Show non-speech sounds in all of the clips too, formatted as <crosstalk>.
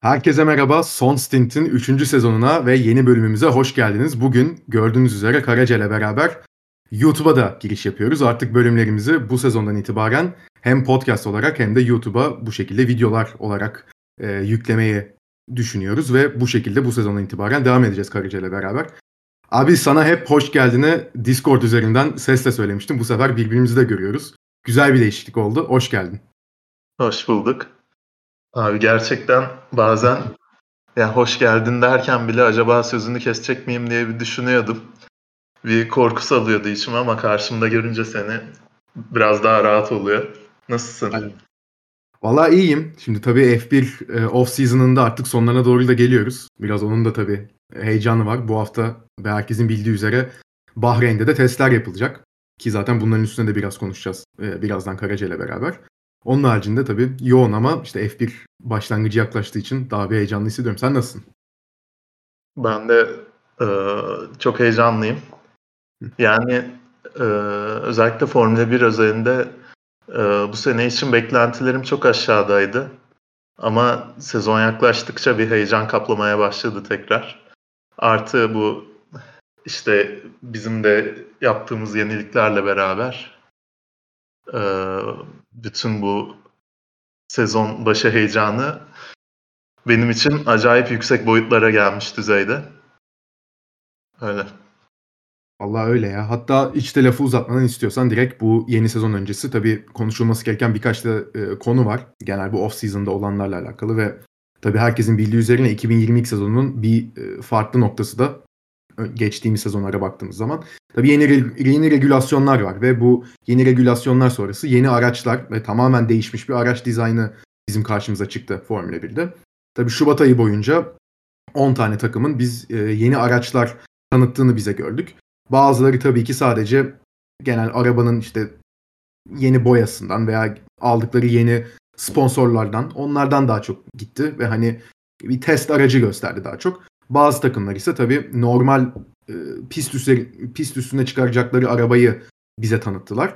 Herkese merhaba. Son Stint'in 3. sezonuna ve yeni bölümümüze hoş geldiniz. Bugün gördüğünüz üzere Karaca ile beraber YouTube'a da giriş yapıyoruz. Artık bölümlerimizi bu sezondan itibaren hem podcast olarak hem de YouTube'a bu şekilde videolar olarak e, yüklemeyi düşünüyoruz ve bu şekilde bu sezondan itibaren devam edeceğiz Karaca ile beraber. Abi sana hep hoş geldini Discord üzerinden sesle söylemiştim. Bu sefer birbirimizi de görüyoruz. Güzel bir değişiklik oldu. Hoş geldin. Hoş bulduk. Abi gerçekten bazen ya hoş geldin derken bile acaba sözünü kesecek miyim diye bir düşünüyordum. Bir korku salıyordu içime ama karşımda görünce seni biraz daha rahat oluyor. Nasılsın? Aynen. Valla iyiyim. Şimdi tabii F1 e, off season'ında artık sonlarına doğru da geliyoruz. Biraz onun da tabii heyecanı var. Bu hafta herkesin bildiği üzere Bahreyn'de de testler yapılacak. Ki zaten bunların üstüne de biraz konuşacağız e, birazdan Karaca ile beraber. Onun haricinde tabii yoğun ama işte F1 başlangıcı yaklaştığı için daha bir heyecanlı hissediyorum. Sen nasılsın? Ben de e, çok heyecanlıyım. Yani e, özellikle Formula 1 özelinde e, bu sene için beklentilerim çok aşağıdaydı. Ama sezon yaklaştıkça bir heyecan kaplamaya başladı tekrar. Artı bu işte bizim de yaptığımız yeniliklerle beraber e, bütün bu sezon başı heyecanı benim için acayip yüksek boyutlara gelmiş düzeyde. Öyle. Allah öyle ya. Hatta hiç de lafı istiyorsan direkt bu yeni sezon öncesi tabii konuşulması gereken birkaç da e, konu var. Genel bu off season'da olanlarla alakalı ve tabii herkesin bildiği üzerine 2022 sezonunun bir e, farklı noktası da geçtiğimiz sezonlara baktığımız zaman. Tabii yeni yeni regülasyonlar var ve bu yeni regülasyonlar sonrası yeni araçlar ve tamamen değişmiş bir araç dizaynı bizim karşımıza çıktı Formula 1'de. Tabii Şubat ayı boyunca 10 tane takımın biz e, yeni araçlar tanıttığını bize gördük. Bazıları tabii ki sadece genel arabanın işte yeni boyasından veya aldıkları yeni sponsorlardan onlardan daha çok gitti ve hani bir test aracı gösterdi daha çok. Bazı takımlar ise tabii normal e, pist, üstü, pist üstüne çıkaracakları arabayı bize tanıttılar.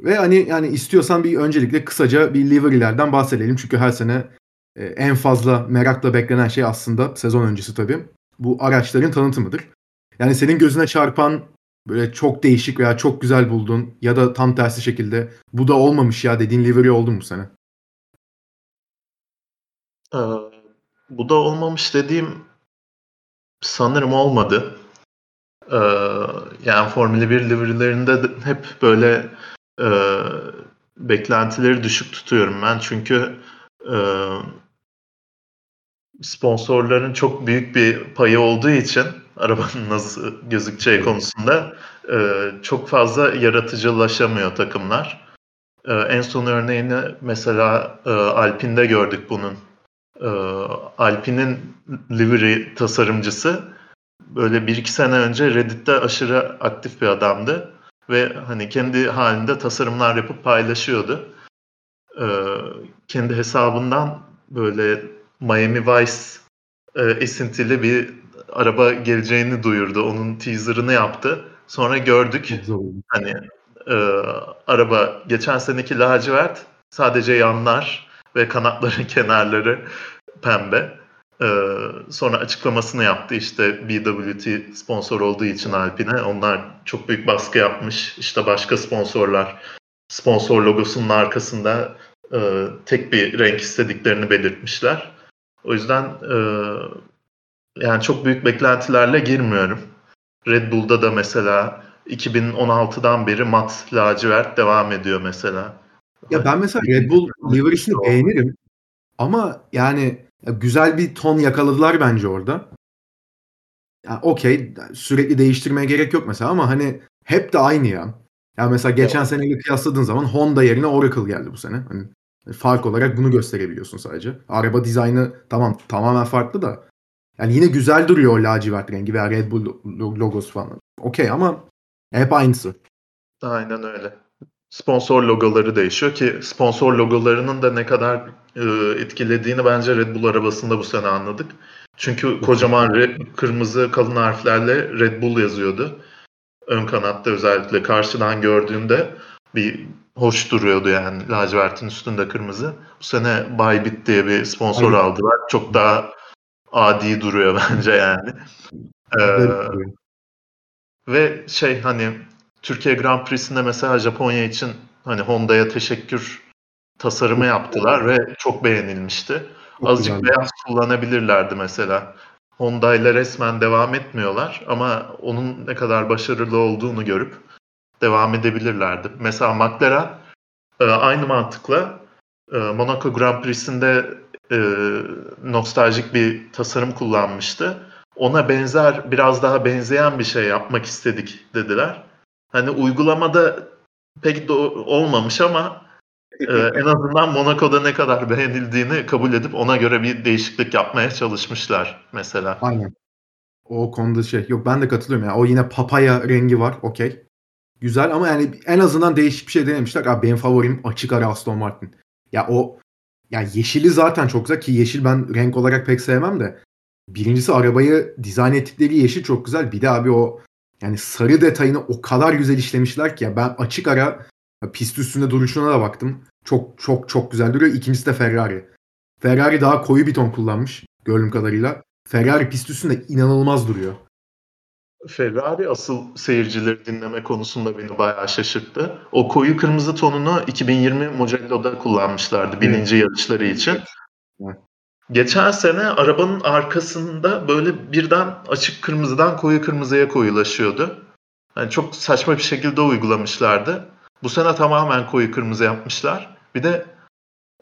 Ve hani yani istiyorsan bir öncelikle kısaca bir livery'lerden bahsedelim. Çünkü her sene e, en fazla merakla beklenen şey aslında sezon öncesi tabii bu araçların tanıtımıdır. Yani senin gözüne çarpan böyle çok değişik veya çok güzel buldun ya da tam tersi şekilde bu da olmamış ya dediğin livery oldu mu sene? Ee, bu da olmamış dediğim sanırım olmadı. Ee, yani Formula 1 livery'lerinde hep böyle e, beklentileri düşük tutuyorum ben. Çünkü e, sponsorların çok büyük bir payı olduğu için arabanın nasıl gözükeceği konusunda e, çok fazla yaratıcılaşamıyor takımlar. E, en son örneğini mesela e, Alpine'de gördük bunun. E, Alpine'in livery tasarımcısı böyle bir iki sene önce Reddit'te aşırı aktif bir adamdı ve hani kendi halinde tasarımlar yapıp paylaşıyordu. E, kendi hesabından böyle Miami Vice e, esintili bir araba geleceğini duyurdu. Onun teaserını yaptı. Sonra gördük. Hani e, araba geçen seneki lacivert sadece yanlar ve kanatların <laughs> kenarları pembe. Ee, sonra açıklamasını yaptı işte BWT sponsor olduğu için Alpine. Onlar çok büyük baskı yapmış. İşte başka sponsorlar sponsor logosunun arkasında e, tek bir renk istediklerini belirtmişler. O yüzden e, yani çok büyük beklentilerle girmiyorum. Red Bull'da da mesela 2016'dan beri mat lacivert devam ediyor mesela. Ya ben mesela Red Bull livery'sini beğenirim. Ama yani güzel bir ton yakaladılar bence orada. Yani okey sürekli değiştirmeye gerek yok mesela ama hani hep de aynı ya. Yani mesela geçen evet. seneyle kıyasladığın zaman Honda yerine Oracle geldi bu sene. Hani fark olarak bunu gösterebiliyorsun sadece. Araba dizaynı tamam tamamen farklı da yani yine güzel duruyor o lacivert rengi veya Red Bull logosu falan. Okey ama hep aynısı. Aynen öyle. Sponsor logoları değişiyor ki sponsor logolarının da ne kadar e, etkilediğini bence Red Bull arabasında bu sene anladık. Çünkü kocaman red, kırmızı kalın harflerle Red Bull yazıyordu. Ön kanatta özellikle karşıdan gördüğünde bir hoş duruyordu yani lacivertin üstünde kırmızı. Bu sene Bybit diye bir sponsor Aynen. aldılar. Çok daha adi duruyor <laughs> bence yani. Ee, ve şey hani Türkiye Grand Prix'sinde mesela Japonya için hani Honda'ya teşekkür tasarımı yaptılar ve çok beğenilmişti. Çok Azıcık güzel. beyaz kullanabilirlerdi mesela. Honda ile resmen devam etmiyorlar ama onun ne kadar başarılı olduğunu görüp devam edebilirlerdi. Mesela McLaren e, aynı mantıkla e, Monaco Grand Prix'sinde e, nostaljik bir tasarım kullanmıştı. Ona benzer, biraz daha benzeyen bir şey yapmak istedik dediler. Hani uygulamada pek de olmamış ama e, <laughs> en azından Monaco'da ne kadar beğenildiğini kabul edip ona göre bir değişiklik yapmaya çalışmışlar mesela. Aynen. O konuda şey yok ben de katılıyorum ya. O yine papaya rengi var. Okey. Güzel ama yani en azından değişik bir şey denemişler. Abi benim favorim açık ara Aston Martin. Ya o ya yeşili zaten çok güzel ki yeşil ben renk olarak pek sevmem de. Birincisi arabayı dizayn ettikleri yeşil çok güzel. Bir de abi o yani sarı detayını o kadar güzel işlemişler ki ya ben açık ara pist üstünde duruşuna da baktım. Çok çok çok güzel duruyor. İkincisi de Ferrari. Ferrari daha koyu bir ton kullanmış gördüğüm kadarıyla. Ferrari pist üstünde inanılmaz duruyor. Ferrari asıl seyircileri dinleme konusunda beni bayağı şaşırttı. O koyu kırmızı tonunu 2020 Mugello'da kullanmışlardı bininci yarışları için. Geçen sene arabanın arkasında böyle birden açık kırmızıdan koyu kırmızıya koyulaşıyordu. Yani çok saçma bir şekilde uygulamışlardı. Bu sene tamamen koyu kırmızı yapmışlar. Bir de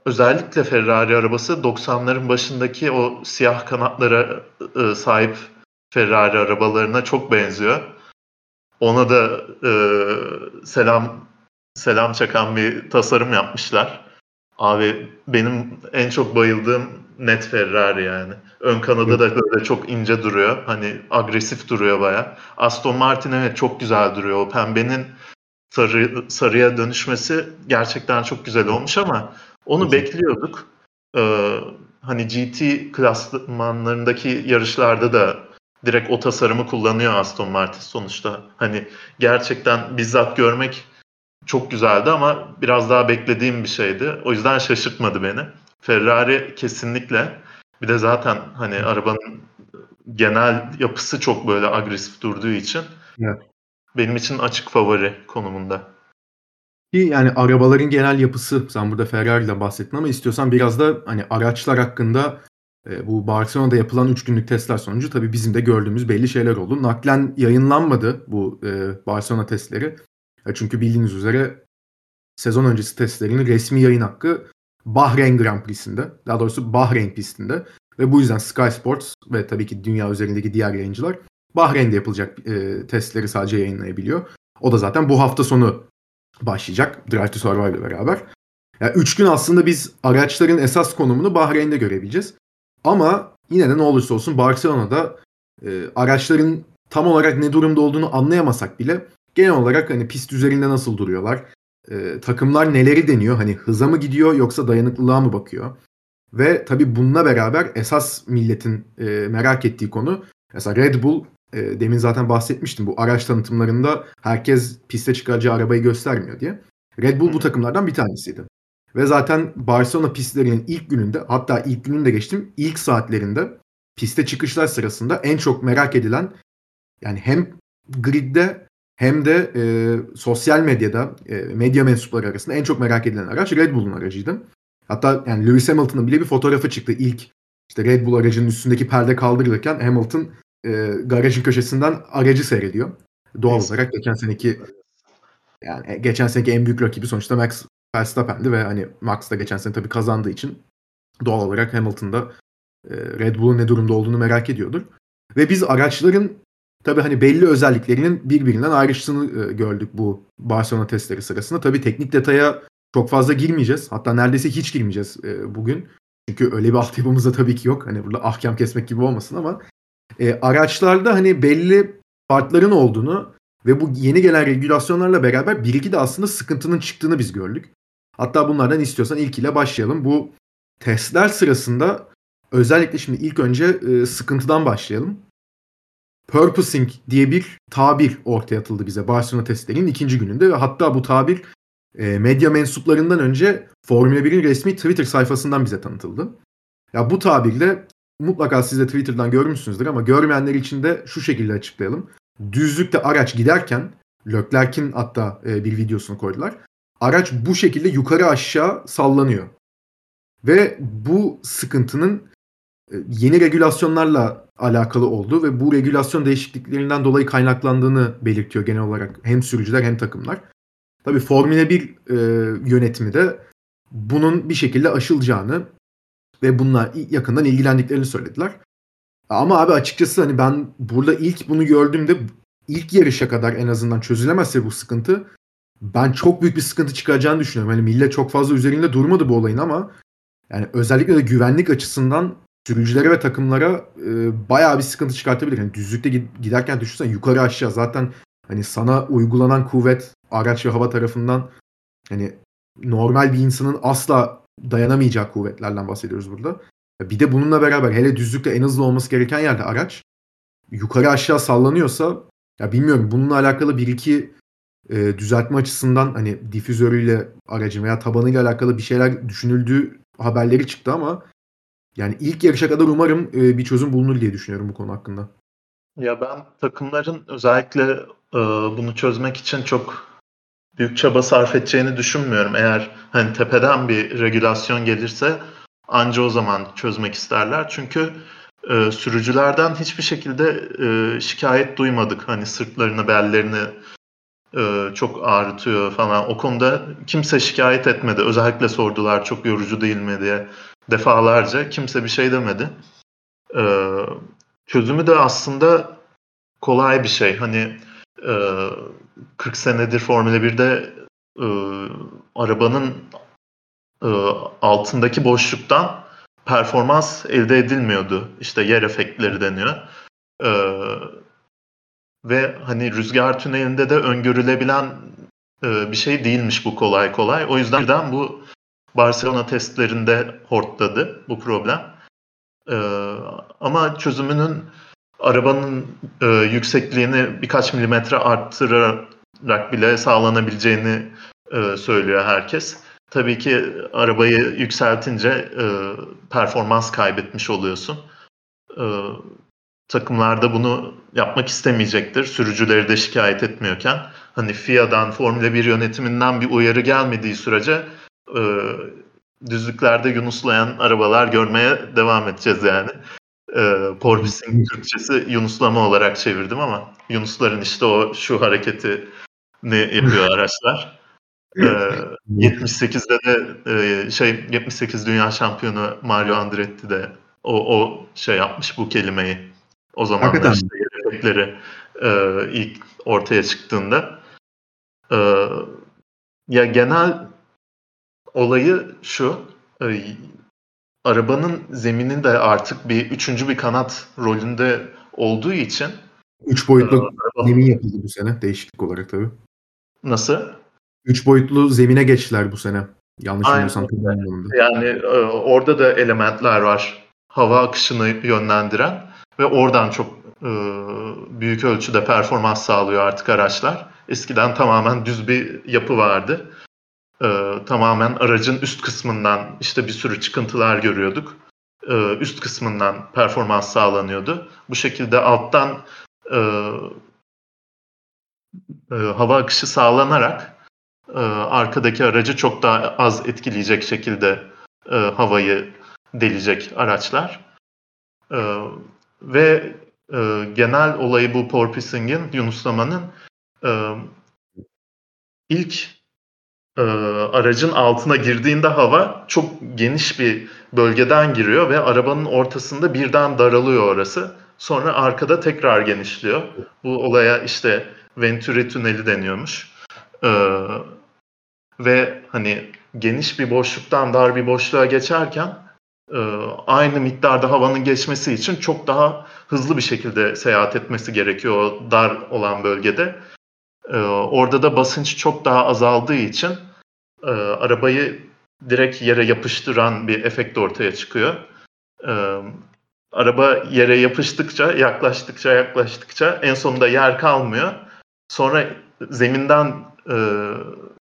özellikle Ferrari arabası 90'ların başındaki o siyah kanatlara e, sahip Ferrari arabalarına çok benziyor. Ona da e, selam selam çakan bir tasarım yapmışlar. Abi benim en çok bayıldığım net Ferrari yani. Ön kanadı da böyle çok ince duruyor. Hani agresif duruyor baya. Aston Martin evet çok güzel duruyor. O pembenin sarı, sarıya dönüşmesi gerçekten çok güzel olmuş ama onu Kesinlikle. bekliyorduk. Ee, hani GT klasmanlarındaki yarışlarda da direkt o tasarımı kullanıyor Aston Martin sonuçta. Hani gerçekten bizzat görmek çok güzeldi ama biraz daha beklediğim bir şeydi. O yüzden şaşırtmadı beni. Ferrari kesinlikle. Bir de zaten hani arabanın genel yapısı çok böyle agresif durduğu için evet. benim için açık favori konumunda. Yani arabaların genel yapısı sen burada Ferrari'den bahsettin ama istiyorsan biraz da hani araçlar hakkında e, bu Barcelona'da yapılan 3 günlük testler sonucu tabii bizim de gördüğümüz belli şeyler oldu. Naklen yayınlanmadı bu e, Barcelona testleri. Çünkü bildiğiniz üzere sezon öncesi testlerinin resmi yayın hakkı Bahreyn Grand Prix'sinde, daha doğrusu Bahreyn pistinde ve bu yüzden Sky Sports ve tabii ki dünya üzerindeki diğer yayıncılar Bahreyn'de yapılacak e, testleri sadece yayınlayabiliyor. O da zaten bu hafta sonu başlayacak Drive to Survive ile beraber. Yani üç gün aslında biz araçların esas konumunu Bahreyn'de görebileceğiz. Ama yine de ne olursa olsun Barcelona'da e, araçların tam olarak ne durumda olduğunu anlayamasak bile genel olarak hani pist üzerinde nasıl duruyorlar, e, takımlar neleri deniyor, hani hıza mı gidiyor yoksa dayanıklılığa mı bakıyor? Ve tabii bununla beraber esas milletin e, merak ettiği konu mesela Red Bull e, demin zaten bahsetmiştim bu araç tanıtımlarında herkes piste çıkaracağı arabayı göstermiyor diye. Red Bull bu takımlardan bir tanesiydi. Ve zaten Barcelona pistlerinin ilk gününde hatta ilk gününde geçtim ilk saatlerinde piste çıkışlar sırasında en çok merak edilen yani hem gridde hem de e, sosyal medyada e, medya mensupları arasında en çok merak edilen araç Red Bull'un aracıydı. Hatta yani Lewis Hamilton'ın bile bir fotoğrafı çıktı ilk işte Red Bull aracının üstündeki perde kaldırılırken Hamilton e, garajın köşesinden aracı seyrediyor. Doğal olarak geçen seneki yani e, geçen seneki en büyük rakibi sonuçta Max Verstappen'di ve hani Max da geçen sene tabii kazandığı için doğal olarak Hamilton'da e, Red Bull'un ne durumda olduğunu merak ediyordur. Ve biz araçların tabii hani belli özelliklerinin birbirinden ayrıştığını e, gördük bu Barcelona testleri sırasında. Tabii teknik detaya çok fazla girmeyeceğiz. Hatta neredeyse hiç girmeyeceğiz e, bugün. Çünkü öyle bir altyapımız da tabii ki yok. Hani burada ahkam kesmek gibi olmasın ama e, araçlarda hani belli farkların olduğunu ve bu yeni gelen regülasyonlarla beraber bir iki de aslında sıkıntının çıktığını biz gördük. Hatta bunlardan istiyorsan ilkiyle başlayalım. Bu testler sırasında özellikle şimdi ilk önce e, sıkıntıdan başlayalım. Purposing diye bir tabir ortaya atıldı bize Barcelona testlerinin ikinci gününde ve hatta bu tabir e, medya mensuplarından önce Formula 1'in resmi Twitter sayfasından bize tanıtıldı. Ya bu tabirle mutlaka siz de Twitter'dan görmüşsünüzdür ama görmeyenler için de şu şekilde açıklayalım. Düzlükte araç giderken Leclerc'in hatta e, bir videosunu koydular. Araç bu şekilde yukarı aşağı sallanıyor. Ve bu sıkıntının e, yeni regülasyonlarla alakalı olduğu ve bu regülasyon değişikliklerinden dolayı kaynaklandığını belirtiyor genel olarak hem sürücüler hem takımlar. Tabii Formula 1 e, yönetimi de bunun bir şekilde aşılacağını ve bunlar yakından ilgilendiklerini söylediler. Ama abi açıkçası hani ben burada ilk bunu gördüğümde ilk yarışa kadar en azından çözülemezse bu sıkıntı ben çok büyük bir sıkıntı çıkaracağını düşünüyorum. Hani millet çok fazla üzerinde durmadı bu olayın ama yani özellikle de güvenlik açısından sürücülere ve takımlara e, bayağı bir sıkıntı çıkartabilir. Yani düzlükte giderken düşünsen yukarı aşağı zaten hani sana uygulanan kuvvet araç ve hava tarafından hani normal bir insanın asla dayanamayacağı kuvvetlerden bahsediyoruz burada. Bir de bununla beraber hele düzlükte en hızlı olması gereken yerde araç yukarı aşağı sallanıyorsa ya bilmiyorum bununla alakalı bir iki e, düzeltme açısından hani difüzörüyle aracın veya tabanıyla alakalı bir şeyler düşünüldüğü haberleri çıktı ama yani ilk yarışa kadar umarım e, bir çözüm bulunur diye düşünüyorum bu konu hakkında. Ya ben takımların özellikle e, bunu çözmek için çok büyük çaba sarf edeceğini düşünmüyorum. Eğer hani tepeden bir regülasyon gelirse anca o zaman çözmek isterler. Çünkü e, sürücülerden hiçbir şekilde e, şikayet duymadık. Hani sırtlarını, bellerini e, çok ağrıtıyor falan. O konuda kimse şikayet etmedi. Özellikle sordular çok yorucu değil mi diye defalarca. Kimse bir şey demedi. E, çözümü de aslında kolay bir şey. Hani e, 40 senedir Formula 1'de e, arabanın e, altındaki boşluktan performans elde edilmiyordu. İşte yer efektleri deniyor. E, ve hani rüzgar tünelinde de öngörülebilen e, bir şey değilmiş bu kolay kolay. O yüzden bu Barcelona testlerinde hortladı bu problem. E, ama çözümünün arabanın e, yüksekliğini birkaç milimetre arttırarak bile sağlanabileceğini e, söylüyor herkes. Tabii ki arabayı yükseltince e, performans kaybetmiş oluyorsun. E, takımlarda bunu yapmak istemeyecektir. Sürücüleri de şikayet etmiyorken. Hani FIA'dan, Formula 1 yönetiminden bir uyarı gelmediği sürece e, düzlüklerde yunuslayan arabalar görmeye devam edeceğiz yani. E, Porpoising Türkçesi yunuslama olarak çevirdim ama Yunusların işte o şu hareketi ne yapıyor <laughs> araçlar. E, 78'de de e, şey 78 dünya şampiyonu Mario Andretti de o, o şey yapmış bu kelimeyi. O zaman işte hareketleri e, ilk ortaya çıktığında e, ya genel olayı şu e, arabanın zeminin de artık bir üçüncü bir kanat rolünde olduğu için Üç boyutlu e, zemin yapıldı bu sene değişiklik olarak tabii. Nasıl? Üç boyutlu zemine geçtiler bu sene. Yanlış bilmiyorsam. Yani e, orada da elementler var. Hava akışını yönlendiren ve oradan çok e, büyük ölçüde performans sağlıyor artık araçlar. Eskiden tamamen düz bir yapı vardı e, tamamen aracın üst kısmından işte bir sürü çıkıntılar görüyorduk. E, üst kısmından performans sağlanıyordu. Bu şekilde alttan e, e, hava akışı sağlanarak e, arkadaki aracı çok daha az etkileyecek şekilde e, havayı delecek araçlar. E, ve e, genel olayı bu porpoising'in, yunuslamanın e, ilk e, aracın altına girdiğinde hava çok geniş bir bölgeden giriyor ve arabanın ortasında birden daralıyor orası. Sonra arkada tekrar genişliyor. Bu olaya işte Venturi tüneli deniyormuş. Ee, ve hani geniş bir boşluktan dar bir boşluğa geçerken e, aynı miktarda havanın geçmesi için çok daha hızlı bir şekilde seyahat etmesi gerekiyor o dar olan bölgede. Ee, orada da basınç çok daha azaldığı için e, arabayı direkt yere yapıştıran bir efekt ortaya çıkıyor. E, araba yere yapıştıkça, yaklaştıkça, yaklaştıkça en sonunda yer kalmıyor. Sonra zeminden e,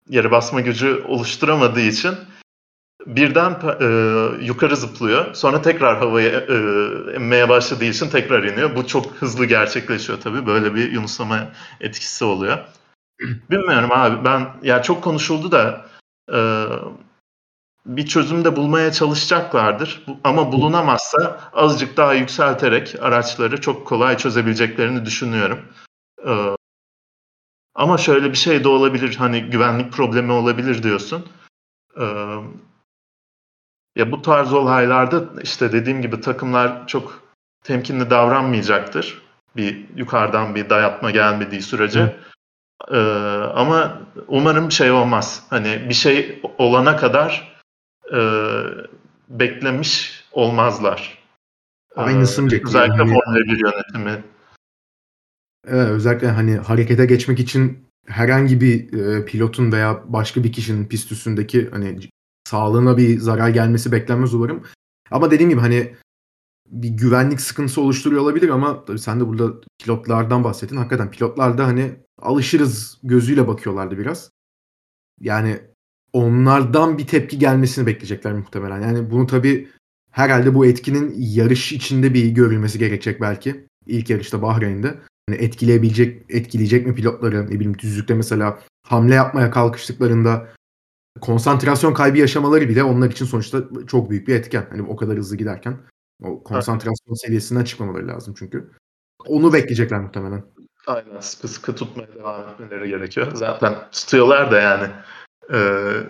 yere basma gücü oluşturamadığı için birden e, yukarı zıplıyor. Sonra tekrar havaya e, emmeye başladığı için tekrar iniyor. Bu çok hızlı gerçekleşiyor tabii. Böyle bir yunuslama etkisi oluyor. <clears throat> Bilmiyorum abi. Ben ya çok konuşuldu da e, bir çözüm de bulmaya çalışacaklardır. Ama bulunamazsa azıcık daha yükselterek araçları çok kolay çözebileceklerini düşünüyorum. E, ama şöyle bir şey de olabilir. Hani güvenlik problemi olabilir diyorsun. E, ya bu tarz olaylarda işte dediğim gibi takımlar çok temkinli davranmayacaktır. Bir yukarıdan bir dayatma gelmediği sürece. Ee, ama umarım şey olmaz. Hani bir şey olana kadar e, beklemiş olmazlar. Aynısını ee, bekliyorum. Özellikle hani, Formula 1 yönetimi. Evet, özellikle hani harekete geçmek için herhangi bir e, pilotun veya başka bir kişinin pist üstündeki hani sağlığına bir zarar gelmesi beklenmez umarım. Ama dediğim gibi hani bir güvenlik sıkıntısı oluşturuyor olabilir ama tabii sen de burada pilotlardan bahsettin. Hakikaten pilotlar da hani alışırız gözüyle bakıyorlardı biraz. Yani onlardan bir tepki gelmesini bekleyecekler muhtemelen. Yani bunu tabii herhalde bu etkinin yarış içinde bir görülmesi gerekecek belki. İlk yarışta Bahreyn'de. Yani etkileyebilecek, etkileyecek mi pilotları? Ne bileyim düzlükte mesela hamle yapmaya kalkıştıklarında konsantrasyon kaybı yaşamaları bile onlar için sonuçta çok büyük bir etken. Hani o kadar hızlı giderken o konsantrasyon seviyesinden çıkmamaları lazım çünkü. Onu bekleyecekler muhtemelen. Aynen sıkı sıkı tutmaya devam etmeleri gerekiyor. Zaten tutuyorlar da yani. Ee,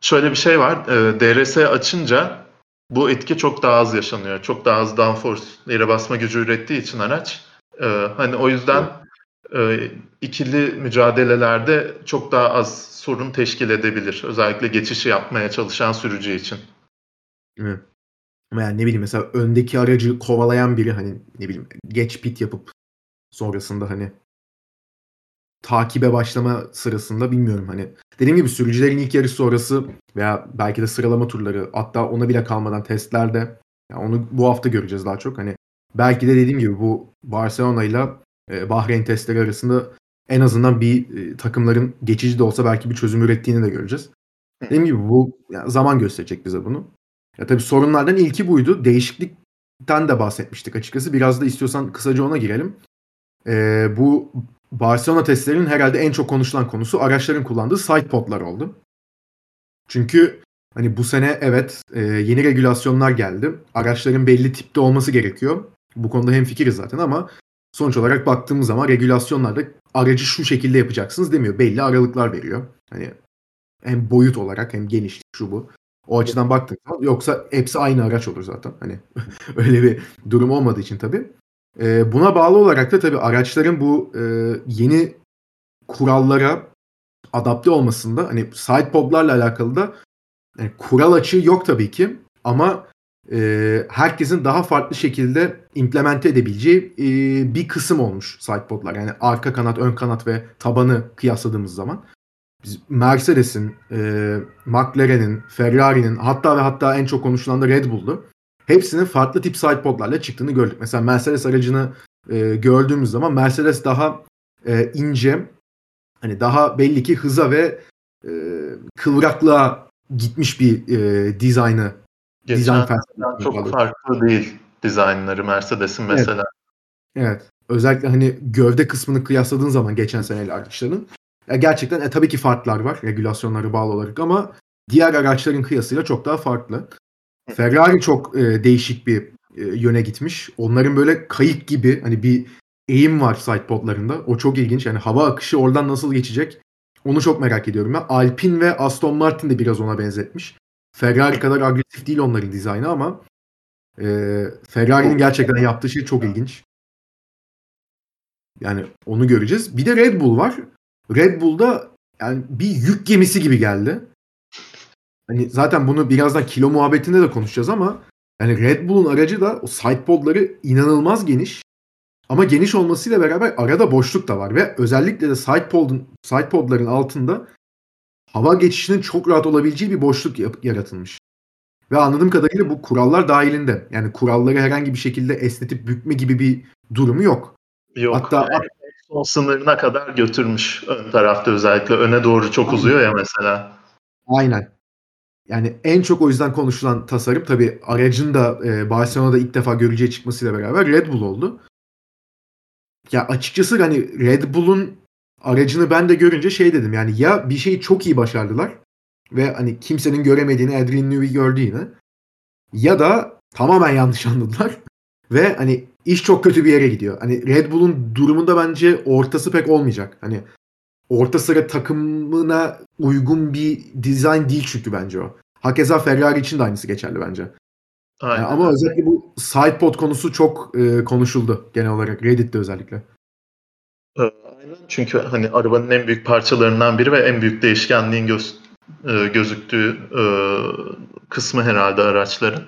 şöyle bir şey var. Ee, DRS açınca bu etki çok daha az yaşanıyor. Çok daha az downforce yere basma gücü ürettiği için araç. E, hani o yüzden e, ikili mücadelelerde çok daha az sorun teşkil edebilir. Özellikle geçişi yapmaya çalışan sürücü için. Evet. Yani ne bileyim mesela öndeki aracı kovalayan biri hani ne bileyim geç pit yapıp sonrasında hani takibe başlama sırasında bilmiyorum hani dediğim gibi sürücülerin ilk yarış sonrası veya belki de sıralama turları hatta ona bile kalmadan testlerde yani onu bu hafta göreceğiz daha çok hani belki de dediğim gibi bu Barcelona ile e, Bahreyn testleri arasında en azından bir e, takımların geçici de olsa belki bir çözüm ürettiğini de göreceğiz. Dediğim gibi bu yani zaman gösterecek bize bunu. Ya tabii sorunlardan ilki buydu. Değişiklikten de bahsetmiştik açıkçası. Biraz da istiyorsan kısaca ona girelim. Ee, bu Barcelona testlerinin herhalde en çok konuşulan konusu araçların kullandığı side podlar oldu. Çünkü hani bu sene evet e, yeni regülasyonlar geldi. Araçların belli tipte olması gerekiyor. Bu konuda hem fikiriz zaten ama sonuç olarak baktığımız zaman regülasyonlarda aracı şu şekilde yapacaksınız demiyor. Belli aralıklar veriyor. Hani hem boyut olarak hem genişlik şu bu. O açıdan baktık yoksa hepsi aynı araç olur zaten. Hani <laughs> öyle bir durum olmadığı için tabii. Ee, buna bağlı olarak da tabii araçların bu e, yeni kurallara adapte olmasında hani side podlarla alakalı da yani kural açığı yok tabii ki ama e, herkesin daha farklı şekilde implemente edebileceği e, bir kısım olmuş sidepodlar. Yani arka kanat, ön kanat ve tabanı kıyasladığımız zaman. Biz Mercedes'in, e, McLaren'in, Ferrari'nin hatta ve hatta en çok konuşulan da Red Bull'du. Hepsinin farklı tip sidepodlarla çıktığını gördük. Mesela Mercedes aracını e, gördüğümüz zaman Mercedes daha e, ince, hani daha belli ki hıza ve e, kıvraklığa gitmiş bir e, dizaynı Geçen çok alıyor. farklı değil dizaynları Mercedes'in mesela. Evet. evet. Özellikle hani gövde kısmını kıyasladığın zaman geçen seneyle araçların ya gerçekten e, tabii ki farklar var regülasyonları bağlı olarak ama diğer araçların kıyasıyla çok daha farklı. Ferrari çok e, değişik bir e, yöne gitmiş. Onların böyle kayık gibi hani bir eğim var sidepodlarında. O çok ilginç. Yani hava akışı oradan nasıl geçecek? Onu çok merak ediyorum ben. Alpine ve Aston Martin de biraz ona benzetmiş. Ferrari kadar agresif değil onların dizaynı ama e, Ferrari'nin gerçekten yaptığı şey çok ilginç. Yani onu göreceğiz. Bir de Red Bull var. Red Bull'da yani bir yük gemisi gibi geldi. Hani zaten bunu birazdan kilo muhabbetinde de konuşacağız ama yani Red Bull'un aracı da o sidepodları inanılmaz geniş. Ama geniş olmasıyla beraber arada boşluk da var ve özellikle de sidepod'un sidepodların altında hava geçişinin çok rahat olabileceği bir boşluk yaratılmış. Ve anladığım kadarıyla bu kurallar dahilinde. Yani kuralları herhangi bir şekilde esnetip bükme gibi bir durumu yok. Yok. Hatta son sınırına kadar götürmüş ön tarafta özellikle. Öne doğru çok uzuyor ya mesela. Aynen. Yani en çok o yüzden konuşulan tasarım tabii aracın da e, Barcelona'da ilk defa göreceği çıkmasıyla beraber Red Bull oldu. Ya açıkçası hani Red Bull'un aracını ben de görünce şey dedim yani ya bir şeyi çok iyi başardılar ve hani kimsenin göremediğini Adrian Newey gördü yine ya da tamamen yanlış <laughs> anladılar ve hani iş çok kötü bir yere gidiyor. Hani Red Bull'un durumunda bence ortası pek olmayacak. Hani orta sıra takımına uygun bir dizayn değil çünkü bence o. Hakeza Ferrari için de aynısı geçerli bence. Aynen. Yani ama özellikle bu sidepod konusu çok e, konuşuldu genel olarak Reddit'te özellikle. Ee, Aynen çünkü hani arabanın en büyük parçalarından biri ve en büyük değişkenliğin göz, e, gözüktüğü e, kısmı herhalde araçların.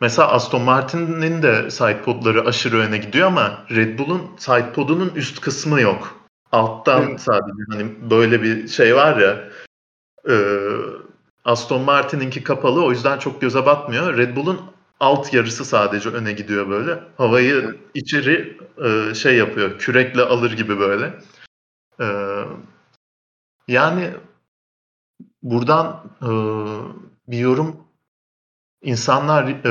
Mesela Aston Martin'in de sidepodları aşırı öne gidiyor ama Red Bull'un sidepodunun üst kısmı yok. Alttan Evet. sadece hani böyle bir şey var ya e, Aston Martin'inki kapalı o yüzden çok göze batmıyor. Red Bull'un alt yarısı sadece öne gidiyor böyle. Havayı içeri e, şey yapıyor. Kürekle alır gibi böyle. E, yani buradan e, bir yorum insanlar e,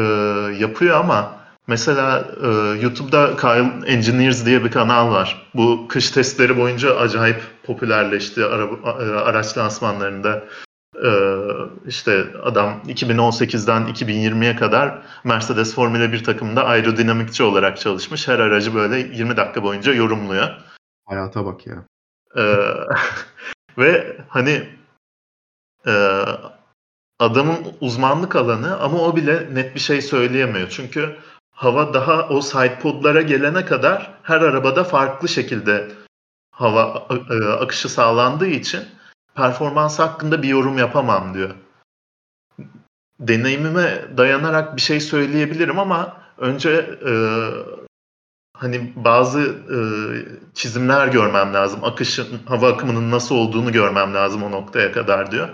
yapıyor ama mesela e, YouTube'da Kyle Engineers diye bir kanal var. Bu kış testleri boyunca acayip popülerleşti araba, e, araç lansmanlarında. E, işte adam 2018'den 2020'ye kadar Mercedes Formula 1 takımında aerodinamikçi olarak çalışmış. Her aracı böyle 20 dakika boyunca yorumluyor. Hayata bak ya. Ee, <laughs> ve hani e, adamın uzmanlık alanı ama o bile net bir şey söyleyemiyor. Çünkü hava daha o sidepodlara gelene kadar her arabada farklı şekilde hava e, akışı sağlandığı için performans hakkında bir yorum yapamam diyor. Deneyimime dayanarak bir şey söyleyebilirim ama önce e, hani bazı e, çizimler görmem lazım. Akışın, hava akımının nasıl olduğunu görmem lazım o noktaya kadar diyor.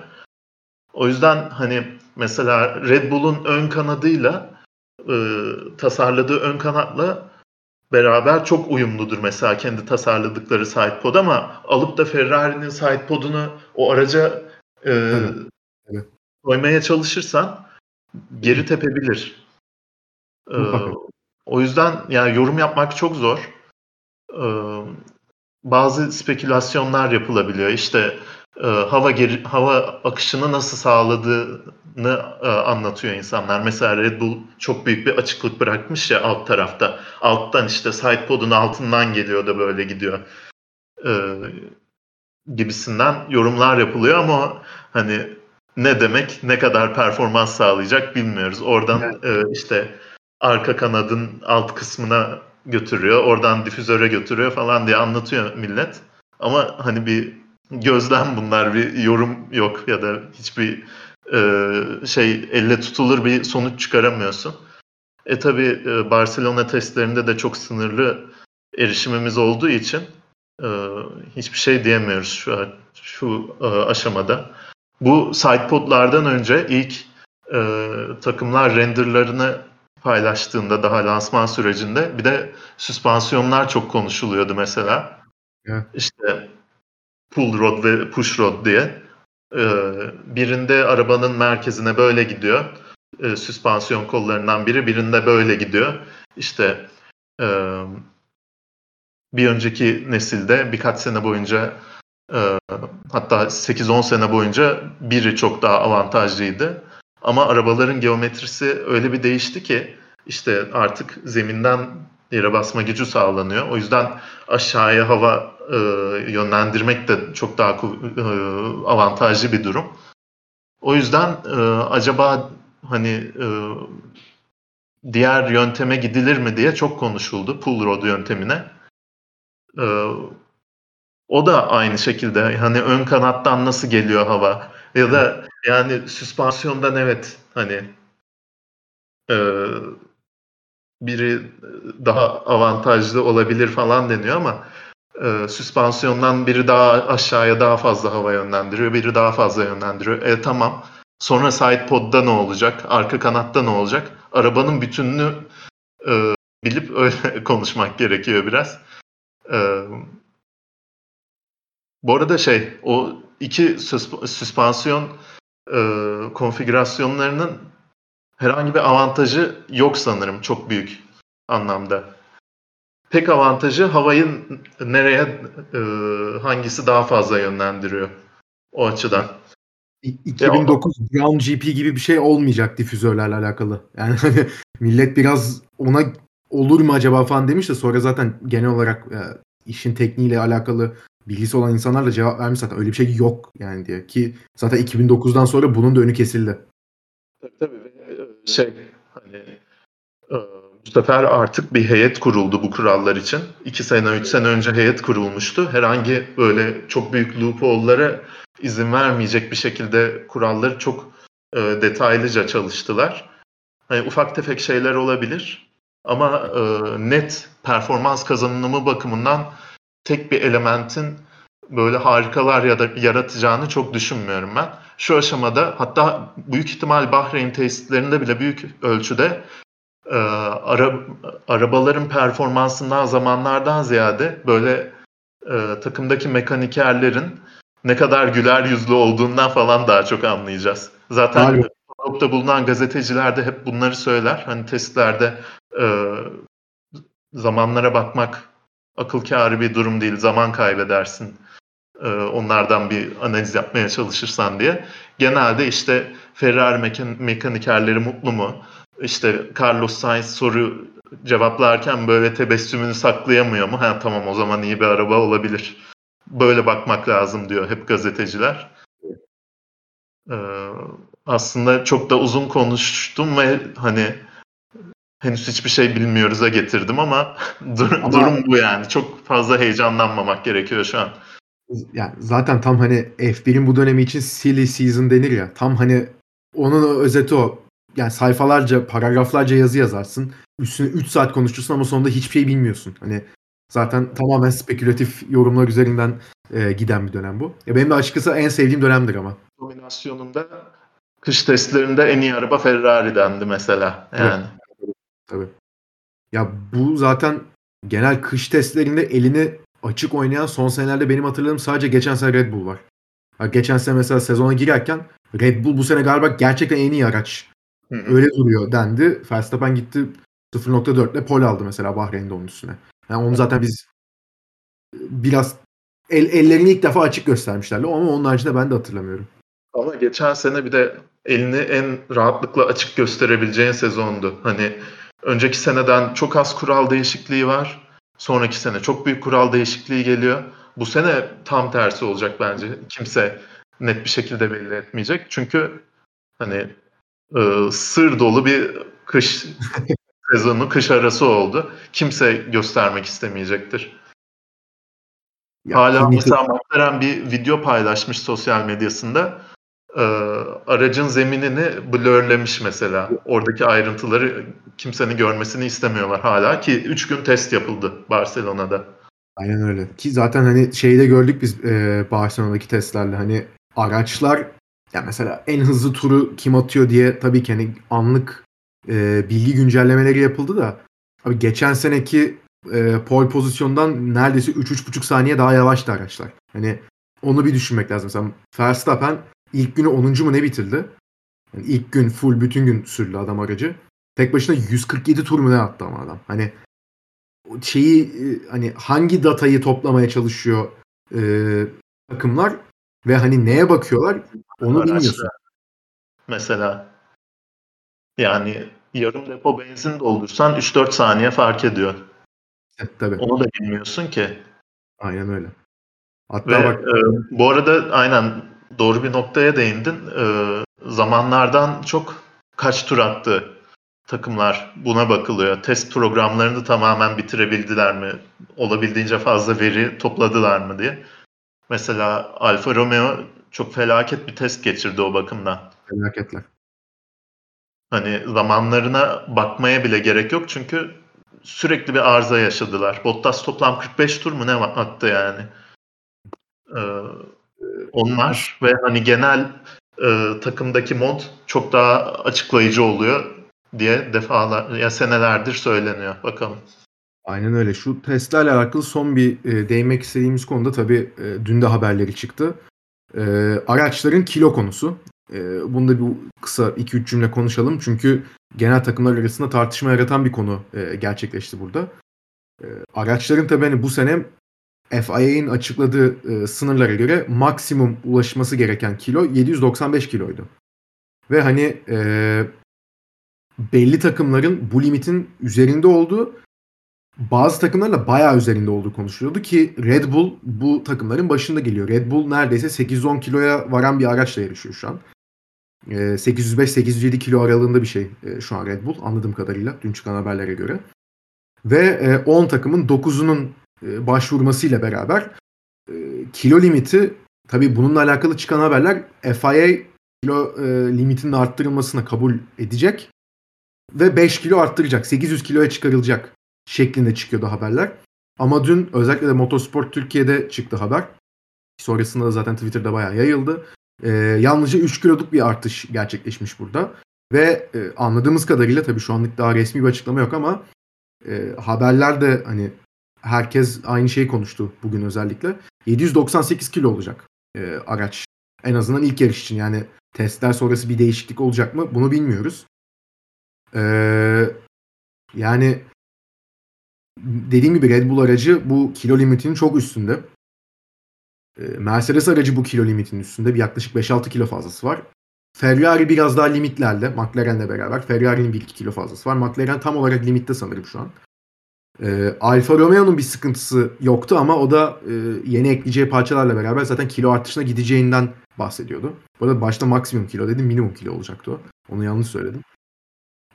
O yüzden hani mesela Red Bull'un ön kanadıyla e, tasarladığı ön kanatla beraber çok uyumludur mesela kendi tasarladıkları sidepod ama alıp da Ferrari'nin sidepodunu o araca e, Evet, evet. koymaya çalışırsan geri tepebilir. E, o yüzden yani yorum yapmak çok zor. Ee, bazı spekülasyonlar yapılabiliyor. İşte e, hava geri, hava akışını nasıl sağladığını e, anlatıyor insanlar. Mesela Red Bull çok büyük bir açıklık bırakmış ya alt tarafta. Alttan işte sidepod'un altından geliyor da böyle gidiyor. Ee, gibisinden yorumlar yapılıyor ama hani ne demek, ne kadar performans sağlayacak bilmiyoruz. Oradan e, işte arka kanadın alt kısmına götürüyor, oradan difüzöre götürüyor falan diye anlatıyor millet. Ama hani bir gözlem bunlar, bir yorum yok ya da hiçbir e, şey elle tutulur bir sonuç çıkaramıyorsun. E tabi Barcelona testlerinde de çok sınırlı erişimimiz olduğu için e, hiçbir şey diyemiyoruz şu şu e, aşamada. Bu sidepodlardan önce ilk e, takımlar renderlarını paylaştığında daha lansman sürecinde bir de süspansiyonlar çok konuşuluyordu mesela. Evet. İşte pull rod ve push rod diye. Ee, birinde arabanın merkezine böyle gidiyor. Ee, süspansiyon kollarından biri birinde böyle gidiyor. İşte e, bir önceki nesilde birkaç sene boyunca e, hatta 8-10 sene boyunca biri çok daha avantajlıydı. Ama arabaların geometrisi öyle bir değişti ki işte artık zeminden yere basma gücü sağlanıyor. O yüzden aşağıya hava e, yönlendirmek de çok daha e, avantajlı bir durum. O yüzden e, acaba hani e, diğer yönteme gidilir mi diye çok konuşuldu pull rod yöntemine. E, o da aynı şekilde hani ön kanattan nasıl geliyor hava ya da yani süspansiyondan evet hani e, biri daha avantajlı olabilir falan deniyor ama e, süspansiyondan biri daha aşağıya daha fazla hava yönlendiriyor, biri daha fazla yönlendiriyor. E tamam. Sonra side pod'da ne olacak? Arka kanatta ne olacak? Arabanın bütününü e, bilip öyle <laughs> konuşmak gerekiyor biraz. E, Bu arada şey o iki süspansiyon e, konfigürasyonlarının herhangi bir avantajı yok sanırım çok büyük anlamda. Tek avantajı havayı nereye e, hangisi daha fazla yönlendiriyor o açıdan. 2009 Brown GP gibi bir şey olmayacak difüzörlerle alakalı. Yani hani <laughs> millet biraz ona olur mu acaba falan demiş de sonra zaten genel olarak e, işin tekniğiyle alakalı bilgisi olan insanlar da cevap vermiş zaten öyle bir şey yok yani diye ki zaten 2009'dan sonra bunun da önü kesildi. Tabii tabii e, şey hani e, bu sefer artık bir heyet kuruldu bu kurallar için. İki sene, üç sene önce heyet kurulmuştu. Herhangi böyle çok büyük loophole'lara izin vermeyecek bir şekilde kuralları çok e, detaylıca çalıştılar. Hani ufak tefek şeyler olabilir ama e, net performans kazanımı bakımından tek bir elementin böyle harikalar ya da yaratacağını çok düşünmüyorum ben. Şu aşamada hatta büyük ihtimal Bahreyn testlerinde bile büyük ölçüde e, ara, arabaların performansından zamanlardan ziyade böyle e, takımdaki mekanikerlerin ne kadar güler yüzlü olduğundan falan daha çok anlayacağız. Zaten Avrupa'da bulunan gazeteciler de hep bunları söyler. Hani testlerde e, zamanlara bakmak akıl kârı bir durum değil. Zaman kaybedersin. E, onlardan bir analiz yapmaya çalışırsan diye. Genelde işte Ferrari mekan mekanikerleri mutlu mu? İşte Carlos Sainz soru cevaplarken böyle tebessümünü saklayamıyor mu? Ha tamam o zaman iyi bir araba olabilir. Böyle bakmak lazım diyor hep gazeteciler. Ee, aslında çok da uzun konuştum ve hani henüz hiçbir şey bilmiyoruz'a getirdim ama, <laughs> dur, ama durum bu yani. Çok fazla heyecanlanmamak gerekiyor şu an. Yani zaten tam hani F1'in bu dönemi için silly season denir ya. Tam hani onun özeti o. Yani sayfalarca, paragraflarca yazı yazarsın. Üstüne 3 saat konuşursun ama sonunda hiçbir şey bilmiyorsun. Hani zaten tamamen spekülatif yorumlar üzerinden e, giden bir dönem bu. Ya benim de açıkçası en sevdiğim dönemdir ama. Dominasyonunda kış testlerinde en iyi araba Ferrari dendi mesela. Yani. Evet. Tabii. Ya bu zaten genel kış testlerinde elini açık oynayan son senelerde benim hatırladığım sadece geçen sene Red Bull var. Ya geçen sene mesela sezona girerken Red Bull bu sene galiba gerçekten en iyi araç. Hı hı. Öyle duruyor dendi. Verstappen gitti 0.4 ile pole aldı mesela Bahreyn'de onun üstüne. Yani onu zaten biz biraz el, ellerini ilk defa açık göstermişlerdi ama onun haricinde ben de hatırlamıyorum. Ama geçen sene bir de elini en rahatlıkla açık gösterebileceğin sezondu. Hani önceki seneden çok az kural değişikliği var. Sonraki sene çok büyük kural değişikliği geliyor. Bu sene tam tersi olacak bence. Kimse net bir şekilde belli etmeyecek. Çünkü hani e, sır dolu bir kış <laughs> sezonu, kış arası oldu. Kimse göstermek istemeyecektir. Ya, Hala mesela McLaren bir video paylaşmış sosyal medyasında. Ee, aracın zeminini blurlemiş mesela. Oradaki ayrıntıları kimsenin görmesini istemiyorlar hala ki 3 gün test yapıldı Barcelona'da. Aynen öyle. Ki zaten hani şeyde gördük biz e, Barcelona'daki testlerle hani araçlar ya mesela en hızlı turu kim atıyor diye tabii ki hani anlık e, bilgi güncellemeleri yapıldı da abi geçen seneki e, pole pozisyondan neredeyse 3-3,5 saniye daha yavaştı araçlar. Hani onu bir düşünmek lazım. Mesela Verstappen ilk günü 10. mu ne bitirdi? Yani ilk gün full bütün gün sürdü adam aracı. Tek başına 147 tur mu ne attı ama adam. Hani şeyi e, hani hangi datayı toplamaya çalışıyor e, takımlar ve hani neye bakıyorlar onu Araçta. bilmiyorsun. Mesela yani yarım depo benzin doldursan 3-4 saniye fark ediyor. Evet, tabii. Onu da bilmiyorsun ki. Aynen öyle. Hatta Ve, bak e, bu arada aynen doğru bir noktaya değindin. E, zamanlardan çok kaç tur attı takımlar buna bakılıyor. Test programlarını tamamen bitirebildiler mi? Olabildiğince fazla veri topladılar mı diye. Mesela Alfa Romeo çok felaket bir test geçirdi o bakımdan. Felaketler. Hani zamanlarına bakmaya bile gerek yok çünkü sürekli bir arıza yaşadılar. Bottas toplam 45 tur mu ne attı yani? Ee, onlar ve hani genel e, takımdaki mod çok daha açıklayıcı oluyor diye defalar ya senelerdir söyleniyor. Bakalım. Aynen öyle. Şu Tesla ile alakalı son bir e, değinmek istediğimiz konuda tabii e, dün de haberleri çıktı. E, araçların kilo konusu. E, bunu da bir kısa 2-3 cümle konuşalım. Çünkü genel takımlar arasında tartışma yaratan bir konu e, gerçekleşti burada. E, araçların tabii hani bu sene FIA'nin açıkladığı e, sınırlara göre maksimum ulaşması gereken kilo 795 kiloydu. Ve hani e, belli takımların bu limitin üzerinde olduğu bazı takımlarla bayağı üzerinde olduğu konuşuluyordu ki Red Bull bu takımların başında geliyor. Red Bull neredeyse 810 kiloya varan bir araçla yarışıyor şu an. 805-807 kilo aralığında bir şey şu an Red Bull anladığım kadarıyla dün çıkan haberlere göre. Ve 10 takımın 9'unun başvurmasıyla beraber kilo limiti tabii bununla alakalı çıkan haberler FIA kilo limitinin arttırılmasına kabul edecek ve 5 kilo arttıracak. 800 kiloya çıkarılacak şeklinde çıkıyordu haberler. Ama dün özellikle de Motorsport Türkiye'de çıktı haber. Sonrasında da zaten Twitter'da bayağı yayıldı. Ee, yalnızca 3 kiloluk bir artış gerçekleşmiş burada. Ve e, anladığımız kadarıyla tabii şu anlık daha resmi bir açıklama yok ama e, haberlerde hani herkes aynı şeyi konuştu bugün özellikle. 798 kilo olacak e, araç. En azından ilk yarış için yani testler sonrası bir değişiklik olacak mı bunu bilmiyoruz. Ee, yani dediğim gibi Red Bull aracı bu kilo limitinin çok üstünde. Ee, Mercedes aracı bu kilo limitinin üstünde. Bir yaklaşık 5-6 kilo fazlası var. Ferrari biraz daha limitlerde. McLaren'le beraber. Ferrari'nin 1-2 kilo fazlası var. McLaren tam olarak limitte sanırım şu an. Ee, Alfa Romeo'nun bir sıkıntısı yoktu ama o da e, yeni ekleyeceği parçalarla beraber zaten kilo artışına gideceğinden bahsediyordu. Bu arada başta maksimum kilo dedim minimum kilo olacaktı o. Onu yanlış söyledim.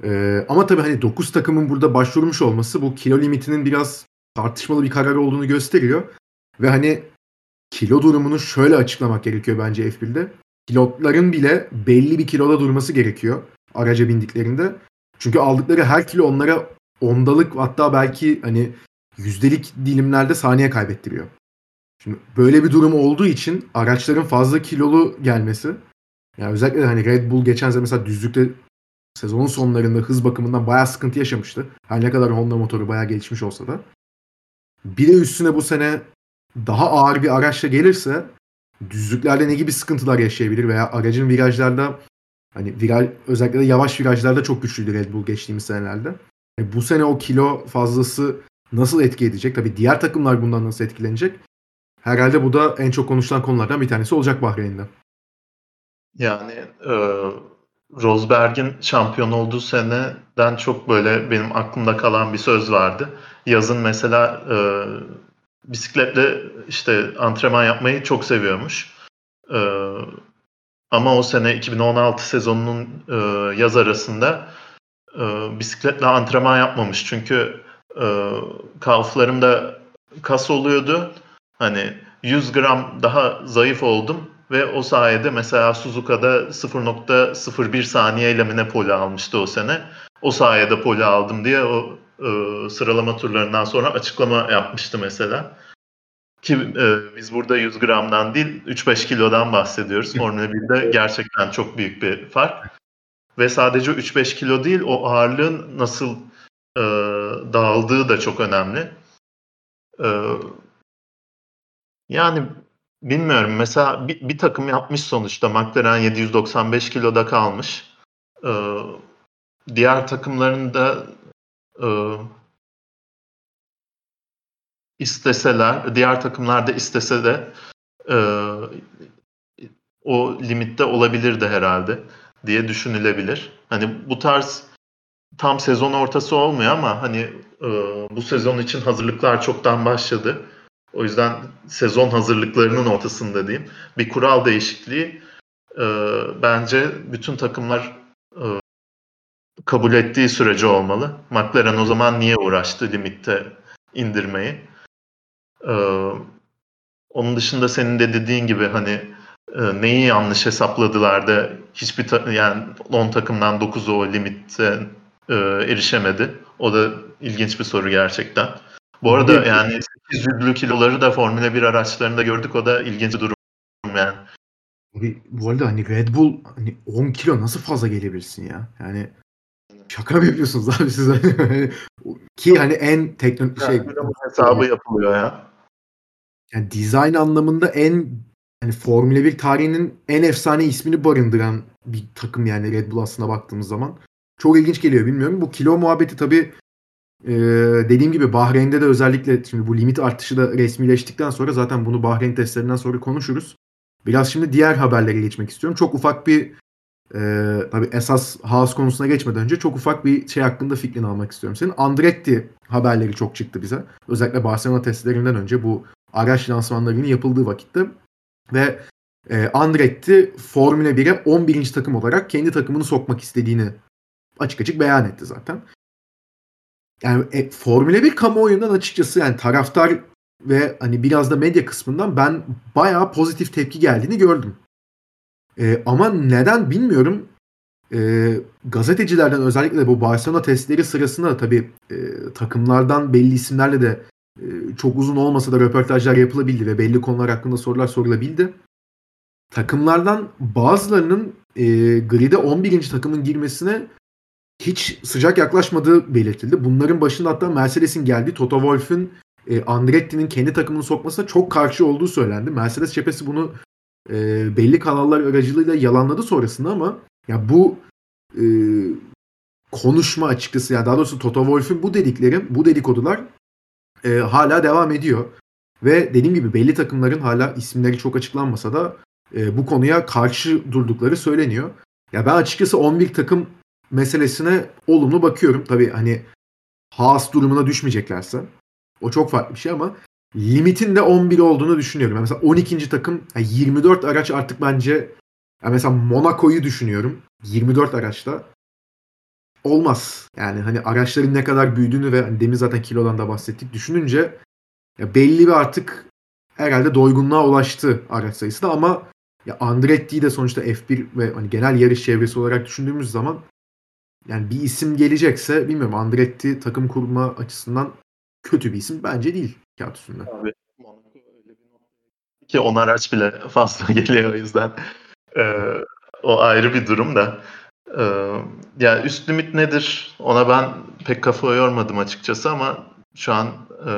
Ee, ama tabii hani 9 takımın burada başvurmuş olması bu kilo limitinin biraz tartışmalı bir karar olduğunu gösteriyor. Ve hani kilo durumunu şöyle açıklamak gerekiyor bence F1'de. Pilotların bile belli bir kiloda durması gerekiyor araca bindiklerinde. Çünkü aldıkları her kilo onlara ondalık hatta belki hani yüzdelik dilimlerde saniye kaybettiriyor. Şimdi böyle bir durum olduğu için araçların fazla kilolu gelmesi yani özellikle hani Red Bull geçen sene mesela düzlükte sezonun sonlarında hız bakımından bayağı sıkıntı yaşamıştı. Her ne kadar Honda motoru bayağı gelişmiş olsa da. Bir de üstüne bu sene daha ağır bir araçla gelirse düzlüklerde ne gibi sıkıntılar yaşayabilir veya aracın virajlarda hani viraj özellikle de yavaş virajlarda çok güçlüydü Red Bull geçtiğimiz senelerde. Yani bu sene o kilo fazlası nasıl etki edecek? Tabii diğer takımlar bundan nasıl etkilenecek? Herhalde bu da en çok konuşulan konulardan bir tanesi olacak Bahreyn'de. Yani e, Rosberg'in şampiyon olduğu seneden çok böyle benim aklımda kalan bir söz vardı. Yazın mesela e, bisikletle işte antrenman yapmayı çok seviyormuş. E, ama o sene 2016 sezonunun e, yaz arasında e, bisikletle antrenman yapmamış. Çünkü e, kalflarımda kas oluyordu. Hani 100 gram daha zayıf oldum ve o sayede mesela Suzuka'da 0.01 saniyeyle mi ne poli almıştı o sene. O sayede poli aldım diye o e, sıralama turlarından sonra açıklama yapmıştı mesela. Ki e, biz burada 100 gramdan değil 3-5 kilodan bahsediyoruz. <laughs> Formula 1'de gerçekten çok büyük bir fark. Ve sadece 3-5 kilo değil o ağırlığın nasıl e, dağıldığı da çok önemli. E, yani Bilmiyorum. Mesela bir, bir takım yapmış sonuçta. McLaren 795 kiloda kalmış. Ee, diğer takımların da e, isteseler, diğer takımlar da istese de e, o limitte olabilirdi herhalde diye düşünülebilir. Hani bu tarz tam sezon ortası olmuyor ama hani e, bu sezon için hazırlıklar çoktan başladı. O yüzden sezon hazırlıklarının ortasında diyeyim. Bir kural değişikliği e, bence bütün takımlar e, kabul ettiği sürece olmalı. McLaren o zaman niye uğraştı limitte indirmeyi? E, onun dışında senin de dediğin gibi hani e, neyi yanlış hesapladılar da hiçbir ta- yani 10 takımdan 9'u o limitte e, erişemedi. O da ilginç bir soru gerçekten. Bu arada yani 800'lü kiloları da Formula 1 araçlarında gördük. O da ilginç bir durum yani. Bu arada hani Red Bull hani 10 kilo nasıl fazla gelebilirsin ya? Yani şaka mı yapıyorsunuz abi siz? <laughs> Hani Ki hani en tekno şey hesabı yapılıyor ya. Yani dizayn anlamında en hani Formula 1 tarihinin en efsane ismini barındıran bir takım yani Red Bull aslında baktığımız zaman. Çok ilginç geliyor bilmiyorum. Bu kilo muhabbeti tabii ee, dediğim gibi Bahreyn'de de özellikle şimdi bu limit artışı da resmileştikten sonra zaten bunu Bahreyn testlerinden sonra konuşuruz. Biraz şimdi diğer haberlere geçmek istiyorum. Çok ufak bir e, tabii esas Haas konusuna geçmeden önce çok ufak bir şey hakkında fikrini almak istiyorum senin. Andretti haberleri çok çıktı bize. Özellikle Barcelona testlerinden önce bu araç lansmanlarının yapıldığı vakitte. Ve e, Andretti Formula 1'e 11. takım olarak kendi takımını sokmak istediğini açık açık beyan etti zaten. Yani e, Formula 1 kamuoyundan açıkçası yani taraftar ve hani biraz da medya kısmından ben bayağı pozitif tepki geldiğini gördüm. E, ama neden bilmiyorum. E, gazetecilerden özellikle de bu Barcelona testleri sırasında tabii e, takımlardan belli isimlerle de e, çok uzun olmasa da röportajlar yapılabildi ve belli konular hakkında sorular sorulabildi. Takımlardan bazılarının e, grid'e 11. takımın girmesine hiç sıcak yaklaşmadığı belirtildi. Bunların başında hatta Mercedes'in geldiği Toto Wolff'ün e, Andretti'nin kendi takımını sokmasına çok karşı olduğu söylendi. Mercedes cephesi bunu e, belli kanallar aracılığıyla yalanladı sonrasında ama ya bu e, konuşma açıkçası ya daha doğrusu Toto Wolff'ün bu dedikleri, bu dedikodular e, hala devam ediyor. Ve dediğim gibi belli takımların hala isimleri çok açıklanmasa da e, bu konuya karşı durdukları söyleniyor. Ya ben açıkçası 11 takım meselesine olumlu bakıyorum. Tabii hani Haas durumuna düşmeyeceklerse o çok farklı bir şey ama limitin de 11 olduğunu düşünüyorum. Yani mesela 12. takım yani 24 araç artık bence yani mesela Monaco'yu düşünüyorum. 24 araçta olmaz. Yani hani araçların ne kadar büyüdüğünü ve hani demin zaten kilodan da bahsettik düşününce ya belli bir artık herhalde doygunluğa ulaştı araç sayısı da ama ya Andretti'yi de sonuçta F1 ve hani genel yarış çevresi olarak düşündüğümüz zaman yani bir isim gelecekse bilmiyorum Andretti takım kurma açısından kötü bir isim bence değil kağıt üstünde. Abi ki on araç bile fazla <laughs> geliyor o yüzden ee, o ayrı bir durum da. Ee, yani üst limit nedir? Ona ben pek kafa yormadım açıkçası ama şu an e,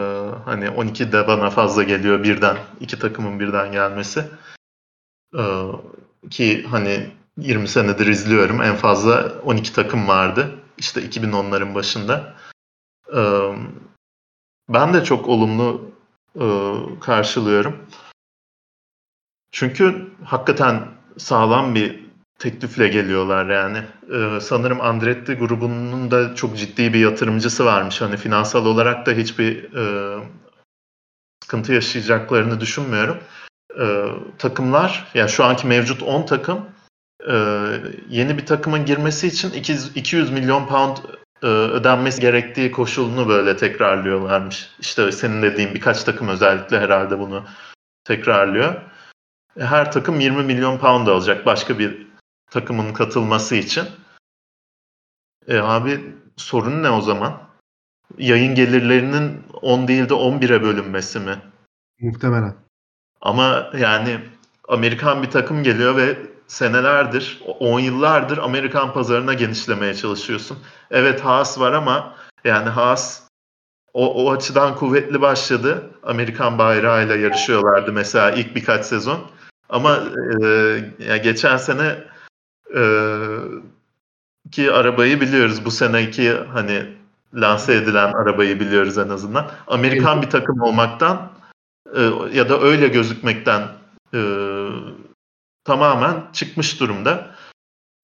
hani 12 de bana fazla geliyor birden. iki takımın birden gelmesi. Ee, ki hani 20 senedir izliyorum. En fazla 12 takım vardı. İşte 2010'ların başında. Ben de çok olumlu e, karşılıyorum. Çünkü hakikaten sağlam bir teklifle geliyorlar yani. Sanırım Andretti grubunun da çok ciddi bir yatırımcısı varmış. Hani finansal olarak da hiçbir e, sıkıntı yaşayacaklarını düşünmüyorum. Ee, takımlar, yani şu anki mevcut 10 takım e, yeni bir takımın girmesi için 200 milyon pound e, ödenmesi gerektiği koşulunu böyle tekrarlıyorlarmış. İşte senin dediğin birkaç takım özellikle herhalde bunu tekrarlıyor. E, her takım 20 milyon pound alacak başka bir takımın katılması için. E abi sorun ne o zaman? Yayın gelirlerinin 10 değil de 11'e bölünmesi mi? Muhtemelen. Ama yani Amerikan bir takım geliyor ve senelerdir, 10 yıllardır Amerikan pazarına genişlemeye çalışıyorsun. Evet Haas var ama yani Haas o, o açıdan kuvvetli başladı. Amerikan bayrağıyla yarışıyorlardı mesela ilk birkaç sezon. Ama e, yani geçen sene e, ki arabayı biliyoruz. Bu seneki hani lanse edilen arabayı biliyoruz en azından. Amerikan bir takım olmaktan e, ya da öyle gözükmekten e, tamamen çıkmış durumda.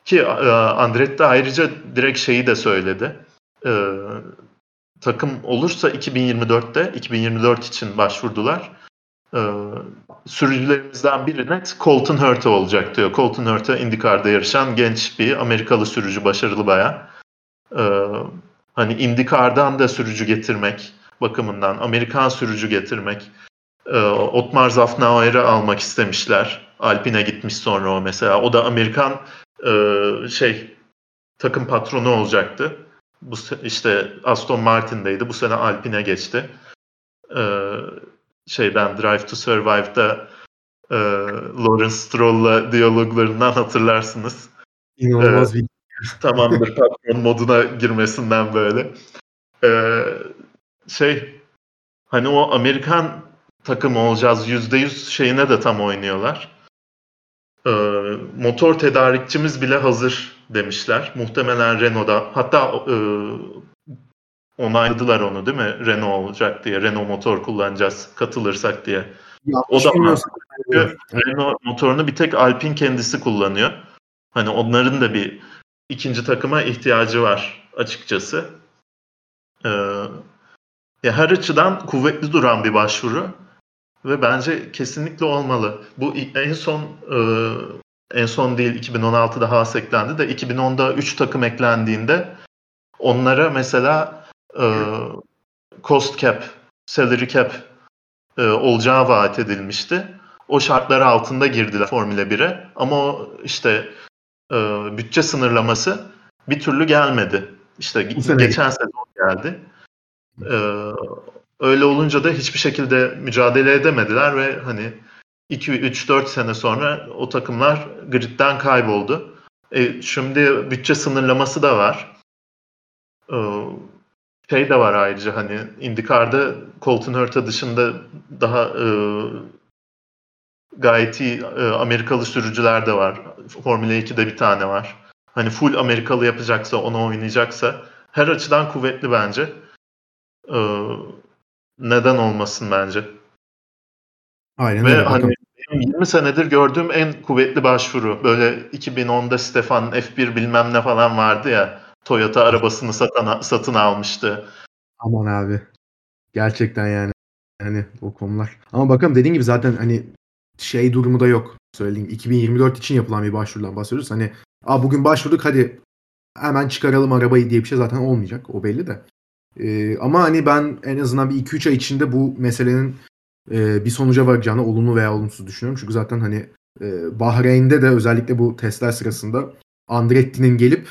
Ki e, Andretti ayrıca direkt şeyi de söyledi. E, takım olursa 2024'te 2024 için başvurdular. E, sürücülerimizden biri net Colton Herta olacak diyor. Colton Herta IndyCar'da yarışan genç bir Amerikalı sürücü, başarılı baya. E, hani IndyCar'dan da sürücü getirmek bakımından, Amerikan sürücü getirmek, e, Otmar Zafnauer'ı almak istemişler. Alpine gitmiş sonra o mesela. O da Amerikan e, şey takım patronu olacaktı. Bu işte Aston Martin'deydi. Bu sene Alpine geçti. E, şeyden Drive to Survive'da e, Lawrence Stroll'la diyaloglarından hatırlarsınız. İnanılmaz e, bir tamamdır patron moduna girmesinden böyle. e, şey hani o Amerikan takımı olacağız yüzde yüz şeyine de tam oynuyorlar. E, motor tedarikçimiz bile hazır demişler. Muhtemelen Renault'da hatta e, onayladılar onu değil mi? Renault olacak diye. Renault motor kullanacağız katılırsak diye. o da Renault motorunu bir tek Alpine kendisi kullanıyor. Hani onların da bir ikinci takıma ihtiyacı var açıkçası. Ee, ya her açıdan kuvvetli duran bir başvuru ve bence kesinlikle olmalı. Bu en son e, en son değil 2016'da Haas eklendi de 2010'da 3 takım eklendiğinde onlara mesela e, cost cap, salary cap e, olacağı vaat edilmişti. O şartlar altında girdiler Formula 1'e ama o işte e, bütçe sınırlaması bir türlü gelmedi. İşte geçen sezon geldi. E, öyle olunca da hiçbir şekilde mücadele edemediler ve hani 2-3-4 sene sonra o takımlar gridden kayboldu. E, şimdi bütçe sınırlaması da var. E, şey de var ayrıca hani IndyCar'da Colton Herta dışında daha e, gayet iyi e, Amerikalı sürücüler de var. Formula 2'de bir tane var. Hani full Amerikalı yapacaksa, onu oynayacaksa her açıdan kuvvetli bence. E, neden olmasın bence. Aynen Ve öyle. hani 20 senedir gördüğüm en kuvvetli başvuru. Böyle 2010'da Stefan F1 bilmem ne falan vardı ya. Toyota arabasını satın, satın almıştı. Aman abi. Gerçekten yani. Hani o konular. Ama bakalım dediğin gibi zaten hani şey durumu da yok. Söyleyeyim 2024 için yapılan bir başvurudan bahsediyoruz. Hani Aa, bugün başvurduk hadi hemen çıkaralım arabayı diye bir şey zaten olmayacak. O belli de. Ee, ama hani ben en azından bir 2-3 ay içinde bu meselenin e, bir sonuca varacağını olumlu veya olumsuz düşünüyorum. Çünkü zaten hani e, Bahreyn'de de özellikle bu testler sırasında Andretti'nin gelip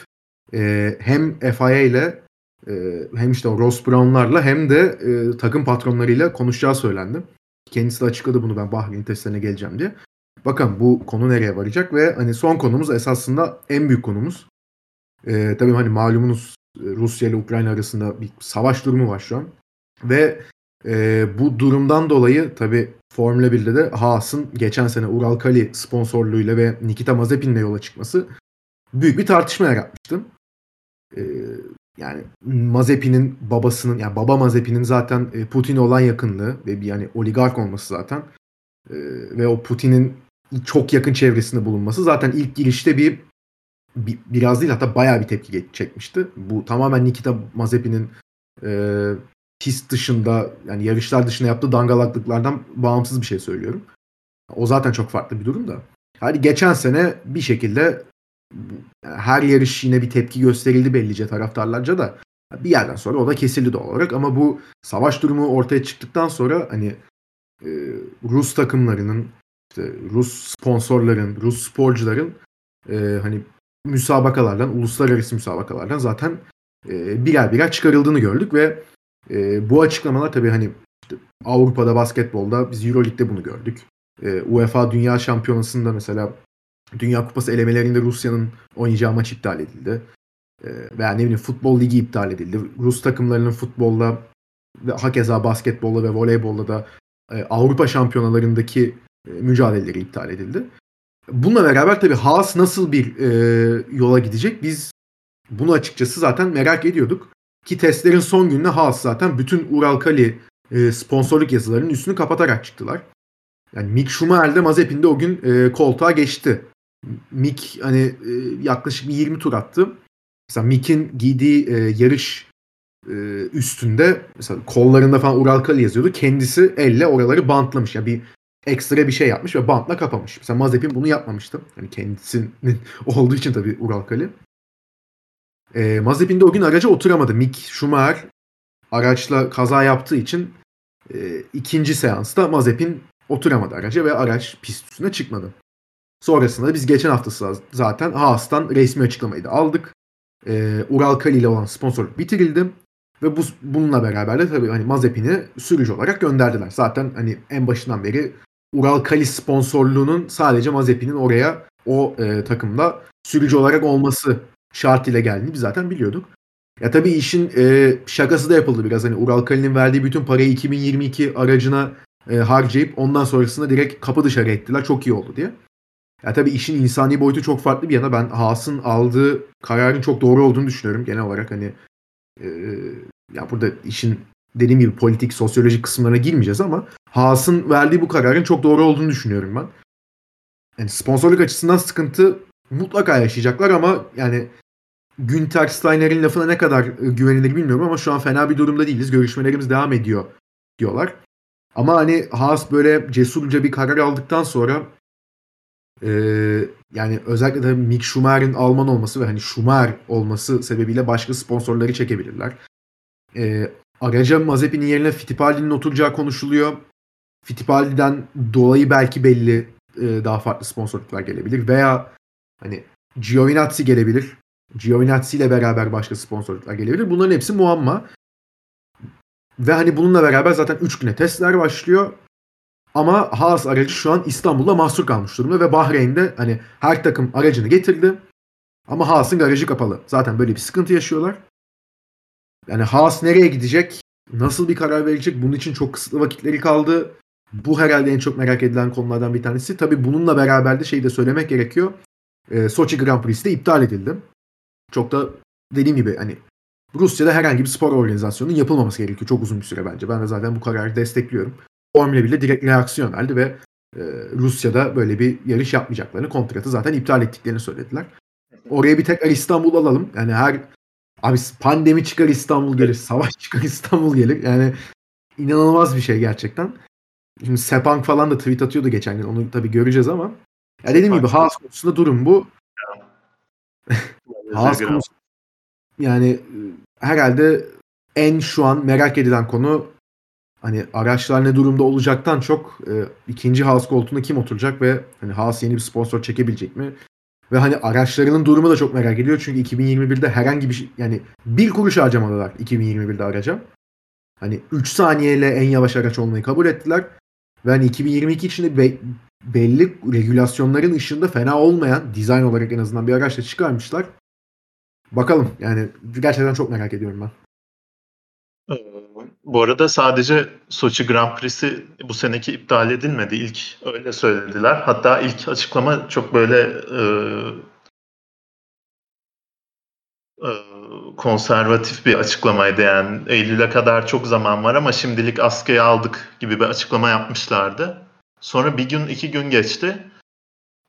e, hem FIA ile e, hem işte o Ross Brown'larla hem de e, takım patronlarıyla konuşacağı söylendi. Kendisi de açıkladı bunu ben Bahreyn testlerine geleceğim diye. Bakın bu konu nereye varacak ve hani son konumuz esasında en büyük konumuz. E, tabii hani malumunuz Rusya ile Ukrayna arasında bir savaş durumu var şu an. Ve e, bu durumdan dolayı tabii Formula 1'de de Haas'ın geçen sene Ural Kali sponsorluğuyla ve Nikita Mazepin'le yola çıkması büyük bir tartışma yaratmıştı. E, yani Mazepin'in babasının yani baba Mazepin'in zaten e, Putin'e olan yakınlığı ve bir yani oligark olması zaten e, ve o Putin'in çok yakın çevresinde bulunması zaten ilk girişte bir, bir biraz değil hatta bayağı bir tepki çekmişti. Bu tamamen Nikita Mazepin'in e, pist dışında yani yarışlar dışında yaptığı dangalaklıklardan bağımsız bir şey söylüyorum. O zaten çok farklı bir durum da. Hadi geçen sene bir şekilde her yarış yine bir tepki gösterildi bellice taraftarlarca da bir yerden sonra o da kesildi doğal olarak ama bu savaş durumu ortaya çıktıktan sonra hani e, Rus takımlarının işte Rus sponsorların, Rus sporcuların e, hani müsabakalardan, uluslararası müsabakalardan zaten e, birer birer çıkarıldığını gördük ve e, bu açıklamalar tabii hani işte Avrupa'da basketbolda biz Euroleague'de bunu gördük. E, UEFA Dünya Şampiyonası'nda mesela Dünya Kupası elemelerinde Rusya'nın oynayacağı maç iptal edildi. E, veya ne bileyim futbol ligi iptal edildi. Rus takımlarının futbolda ve hakeza basketbolda ve voleybolda da e, Avrupa şampiyonalarındaki e, mücadeleleri iptal edildi. Bununla beraber tabii Haas nasıl bir e, yola gidecek biz bunu açıkçası zaten merak ediyorduk. Ki testlerin son gününe Haas zaten bütün Ural Kali e, sponsorluk yazılarının üstünü kapatarak çıktılar. Yani Mick Schumacher de Mazepin'de o gün e, koltuğa geçti. Mick hani e, yaklaşık bir 20 tur attı. Mesela Mick'in giydiği e, yarış e, üstünde mesela kollarında falan Ural Kali yazıyordu. Kendisi elle oraları bantlamış. Yani bir ekstra bir şey yapmış ve bantla kapamış. Mesela Mazepin bunu yapmamıştı. Yani kendisinin <laughs> olduğu için tabii Ural Kali. E, Mazepin de o gün araca oturamadı. Mick Schumacher araçla kaza yaptığı için e, ikinci seansta Mazepin oturamadı araca ve araç pist üstüne çıkmadı. Sonrasında biz geçen hafta zaten Haas'tan resmi açıklamayı da aldık. E, Ural Kali ile olan sponsorluk bitirildi. Ve bu, bununla beraber de tabii hani Mazepin'i sürücü olarak gönderdiler. Zaten hani en başından beri Ural Kali sponsorluğunun sadece Mazepin'in oraya o e, takımda sürücü olarak olması şartıyla geldiğini biz zaten biliyorduk. Ya tabii işin e, şakası da yapıldı biraz. Hani Ural Kalin'in verdiği bütün parayı 2022 aracına e, harcayıp ondan sonrasında direkt kapı dışarı ettiler. Çok iyi oldu diye. Ya tabii işin insani boyutu çok farklı bir yana. Ben Haas'ın aldığı kararın çok doğru olduğunu düşünüyorum genel olarak. Hani e, ya burada işin dediğim gibi politik, sosyolojik kısımlarına girmeyeceğiz ama Haas'ın verdiği bu kararın çok doğru olduğunu düşünüyorum ben. Yani sponsorluk açısından sıkıntı mutlaka yaşayacaklar ama yani Günter Steiner'in lafına ne kadar e, güvenilir bilmiyorum ama şu an fena bir durumda değiliz. Görüşmelerimiz devam ediyor diyorlar. Ama hani Haas böyle cesurca bir karar aldıktan sonra e, yani özellikle de Mick Schumacher'in Alman olması ve hani Schumacher olması sebebiyle başka sponsorları çekebilirler. E, araca Mazepin'in yerine Fittipaldi'nin oturacağı konuşuluyor. Fittipaldi'den dolayı belki belli e, daha farklı sponsorluklar gelebilir veya hani Giovinazzi gelebilir. Giovinazzi ile beraber başka sponsorluklar gelebilir. Bunların hepsi muamma. Ve hani bununla beraber zaten 3 güne testler başlıyor. Ama Haas aracı şu an İstanbul'da mahsur kalmış durumda ve Bahreyn'de hani her takım aracını getirdi. Ama Haas'ın garajı kapalı. Zaten böyle bir sıkıntı yaşıyorlar. Yani Haas nereye gidecek? Nasıl bir karar verecek? Bunun için çok kısıtlı vakitleri kaldı. Bu herhalde en çok merak edilen konulardan bir tanesi. Tabii bununla beraber de şeyi de söylemek gerekiyor. E, Soçi Grand Prix'si de iptal edildi. Çok da dediğim gibi hani Rusya'da herhangi bir spor organizasyonunun yapılmaması gerekiyor. Çok uzun bir süre bence. Ben de zaten bu kararı destekliyorum. Formula 1 direkt reaksiyon verdi ve e, Rusya'da böyle bir yarış yapmayacaklarını, kontratı zaten iptal ettiklerini söylediler. Oraya bir tekrar İstanbul alalım. Yani her abi pandemi çıkar İstanbul gelir, savaş <laughs> çıkar İstanbul gelir. Yani inanılmaz bir şey gerçekten. Şimdi Sepang falan da tweet atıyordu geçen gün. Onu tabii göreceğiz ama. Ya dediğim gibi Haas konusunda durum bu. Haas konusu yani e, herhalde en şu an merak edilen konu hani araçlar ne durumda olacaktan çok e, ikinci Haas koltuğuna kim oturacak ve hani Haas yeni bir sponsor çekebilecek mi? Ve hani araçlarının durumu da çok merak ediyor. Çünkü 2021'de herhangi bir şey yani bir kuruş harcamadılar 2021'de araca. Hani 3 saniyeyle en yavaş araç olmayı kabul ettiler. Ve hani 2022 içinde be, belli regülasyonların ışığında fena olmayan dizayn olarak en azından bir araçla çıkarmışlar. Bakalım yani gerçekten çok merak ediyorum ben. Bu arada sadece Soçi Grand Prix'si bu seneki iptal edilmedi. İlk öyle söylediler. Hatta ilk açıklama çok böyle e, e, konservatif bir açıklamaydı. Yani Eylül'e kadar çok zaman var ama şimdilik askıya aldık gibi bir açıklama yapmışlardı. Sonra bir gün iki gün geçti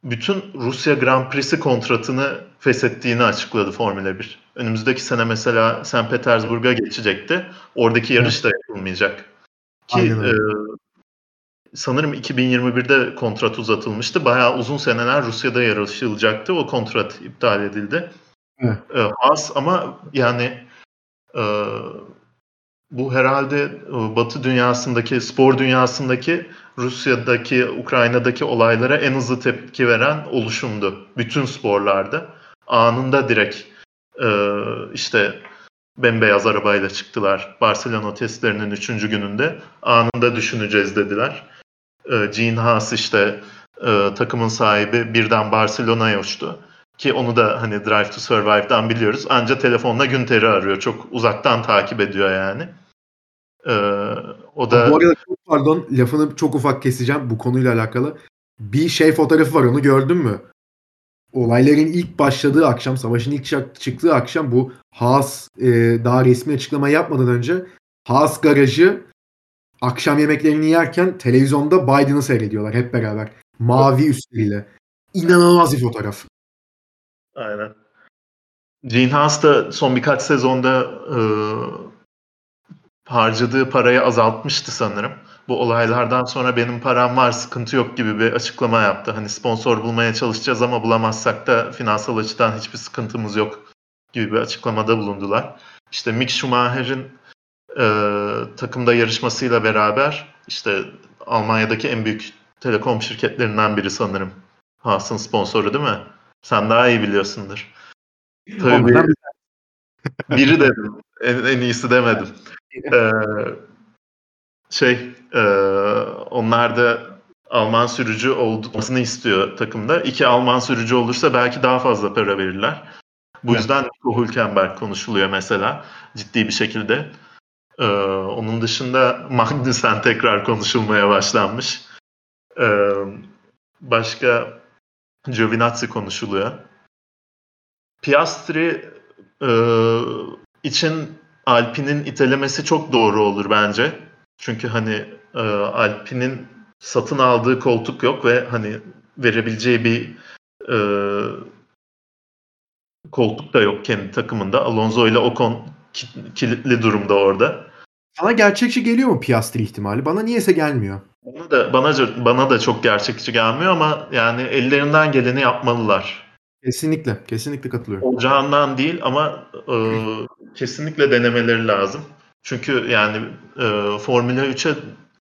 bütün Rusya Grand Prix'si kontratını feshettiğini açıkladı Formula 1. Önümüzdeki sene mesela St. Petersburg'a geçecekti. Oradaki yarış da yapılmayacak. Ki e, sanırım 2021'de kontrat uzatılmıştı. Bayağı uzun seneler Rusya'da yarışılacaktı. O kontrat iptal edildi. E, Haas ama yani e, bu herhalde e, Batı dünyasındaki, spor dünyasındaki Rusya'daki, Ukrayna'daki olaylara en hızlı tepki veren oluşumdu. Bütün sporlarda. Anında direkt e, işte bembeyaz arabayla çıktılar. Barcelona testlerinin üçüncü gününde. Anında düşüneceğiz dediler. E, Gene Haas işte e, takımın sahibi birden Barcelona'ya uçtu. Ki onu da hani Drive to Survive'dan biliyoruz. Anca telefonla Günter'i arıyor. Çok uzaktan takip ediyor yani. Ee, o da... Bu arada çok pardon lafını çok ufak keseceğim bu konuyla alakalı. Bir şey fotoğrafı var onu gördün mü? Olayların ilk başladığı akşam, savaşın ilk çıktığı akşam bu Haas e, daha resmi açıklama yapmadan önce Haas garajı akşam yemeklerini yerken televizyonda Biden'ı seyrediyorlar hep beraber. Mavi üstleriyle. İnanılmaz bir fotoğraf. Aynen. Gene Haas da son birkaç sezonda e, harcadığı parayı azaltmıştı sanırım. Bu olaylardan sonra benim param var sıkıntı yok gibi bir açıklama yaptı. Hani sponsor bulmaya çalışacağız ama bulamazsak da finansal açıdan hiçbir sıkıntımız yok gibi bir açıklamada bulundular. İşte Mick Schumacher'in e, takımda yarışmasıyla beraber işte Almanya'daki en büyük telekom şirketlerinden biri sanırım. Haas'ın sponsoru değil mi? Sen daha iyi biliyorsundur. Tabii bir, biri dedim. En, en iyisi demedim ee, şey e, onlar da Alman sürücü olmasını istiyor takımda. İki Alman sürücü olursa belki daha fazla para verirler. Bu evet. yüzden Nico Hülkenberg konuşuluyor mesela ciddi bir şekilde. Ee, onun dışında <laughs> Magnussen tekrar konuşulmaya başlanmış. Ee, başka Giovinazzi konuşuluyor. Piastri e, için Alpine'in itelemesi çok doğru olur bence. Çünkü hani e, Alpine'in satın aldığı koltuk yok ve hani verebileceği bir e, koltuk da yok kendi takımında. Alonso ile Ocon kilitli durumda orada. Sana gerçekçi geliyor mu Piastri ihtimali? Bana niyeyse gelmiyor. Bana da bana bana da çok gerçekçi gelmiyor ama yani ellerinden geleni yapmalılar. Kesinlikle, kesinlikle katılıyorum. Olacağından değil ama e, kesinlikle denemeleri lazım. Çünkü yani e, Formula 3'e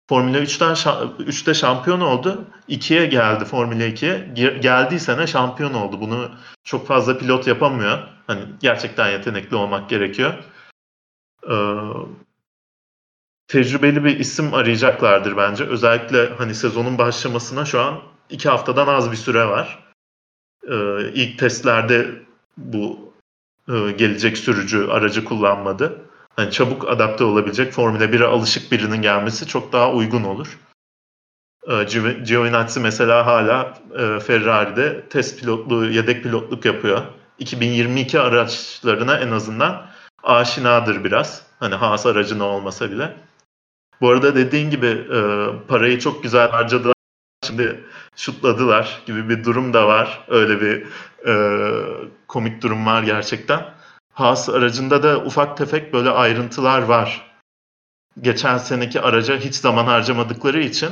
Formula 3'ten 3'te şampiyon oldu. 2'ye geldi Formula 2'ye. Geldiği sene şampiyon oldu. Bunu çok fazla pilot yapamıyor. Hani gerçekten yetenekli olmak gerekiyor. Ee, tecrübeli bir isim arayacaklardır bence. Özellikle hani sezonun başlamasına şu an iki haftadan az bir süre var. Ee, ilk testlerde bu e, gelecek sürücü aracı kullanmadı hani çabuk adapte olabilecek Formula 1'e alışık birinin gelmesi çok daha uygun olur. E, Giovinazzi mesela hala e, Ferrari'de test pilotluğu, yedek pilotluk yapıyor. 2022 araçlarına en azından aşinadır biraz. Hani Haas aracına olmasa bile. Bu arada dediğin gibi e, parayı çok güzel harcadılar. Şimdi şutladılar gibi bir durum da var. Öyle bir e, komik durum var gerçekten. Haas aracında da ufak tefek böyle ayrıntılar var. Geçen seneki araca hiç zaman harcamadıkları için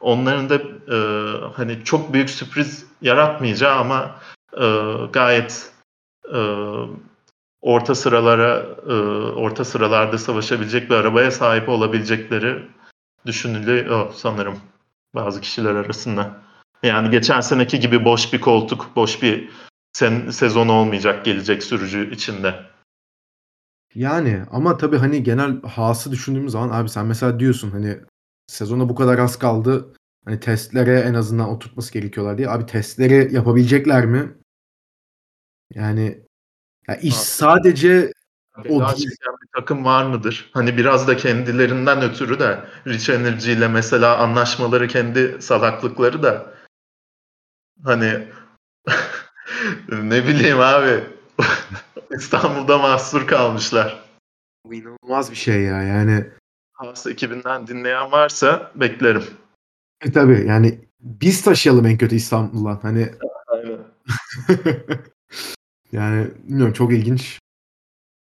onların da e, hani çok büyük sürpriz yaratmayacağı ama e, gayet e, orta sıralara e, orta sıralarda savaşabilecek bir arabaya sahip olabilecekleri düşünülüyor sanırım bazı kişiler arasında. Yani geçen seneki gibi boş bir koltuk, boş bir sen, sezon olmayacak gelecek sürücü içinde. Yani ama tabii hani genel Haas'ı düşündüğümüz zaman abi sen mesela diyorsun hani sezona bu kadar az kaldı. Hani testlere en azından oturtması gerekiyorlar diye. Abi testleri yapabilecekler mi? Yani ya iş abi, sadece o değil. bir takım var mıdır? Hani biraz da kendilerinden ötürü de Rich Energy ile mesela anlaşmaları kendi salaklıkları da hani <laughs> ne bileyim abi. <laughs> İstanbul'da mahsur kalmışlar. Bu inanılmaz bir şey ya yani. Haas ekibinden dinleyen varsa beklerim. E tabi yani biz taşıyalım en kötü İstanbul'dan. Hani Aynen. <laughs> yani bilmiyorum çok ilginç.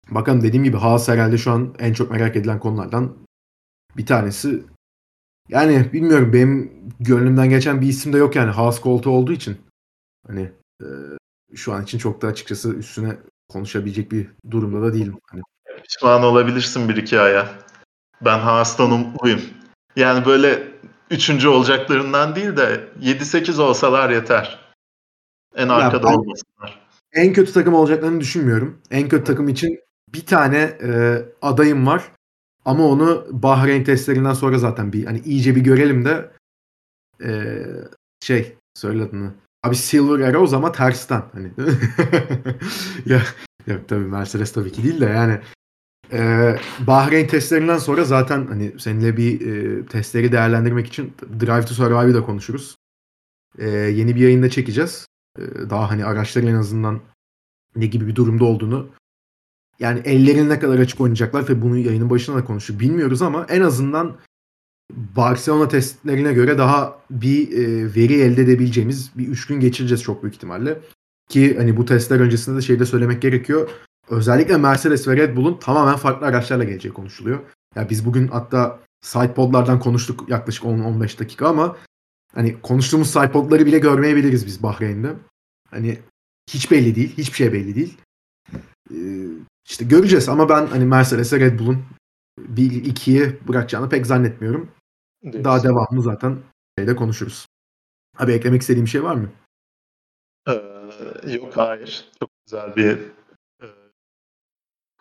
Bakalım dediğim gibi Haas herhalde şu an en çok merak edilen konulardan bir tanesi. Yani bilmiyorum benim gönlümden geçen bir isim de yok yani Haas koltuğu olduğu için. Hani e, şu an için çok da açıkçası üstüne konuşabilecek bir durumda da değilim. Hani. Pişman olabilirsin bir iki aya. Ben Haas'tan umutluyum. Yani böyle üçüncü olacaklarından değil de 7-8 olsalar yeter. En arkada ben, olmasınlar. En kötü takım olacaklarını düşünmüyorum. En kötü takım için bir tane e, adayım var. Ama onu Bahreyn testlerinden sonra zaten bir hani iyice bir görelim de e, şey söyle adını. Abi Silver Arrows ama tersten hani. <laughs> ya yok tabii Mercedes tabii ki değil de yani e, Bahreyn testlerinden sonra zaten hani seninle bir e, testleri değerlendirmek için Drive to Survive'ı da konuşuruz. E, yeni bir yayında çekeceğiz. E, daha hani araçların en azından ne gibi bir durumda olduğunu yani ellerin ne kadar açık oynayacaklar ve bunu yayının başında da konuştuk bilmiyoruz ama en azından Barcelona testlerine göre daha bir e, veri elde edebileceğimiz bir üç gün geçireceğiz çok büyük ihtimalle. Ki hani bu testler öncesinde de şeyde söylemek gerekiyor. Özellikle Mercedes ve Red Bull'un tamamen farklı araçlarla geleceği konuşuluyor. Ya biz bugün hatta sidepodlardan konuştuk yaklaşık 10-15 dakika ama hani konuştuğumuz sidepodları bile görmeyebiliriz biz Bahreyn'de. Hani hiç belli değil. Hiçbir şey belli değil. Ee, işte göreceğiz ama ben hani Mercedes'e Red Bull'un 1-2'yi bırakacağını pek zannetmiyorum. Diyorsun. Daha devamlı zaten şeyde konuşuruz. Abi eklemek istediğim bir şey var mı? Ee, yok hayır. Çok güzel bir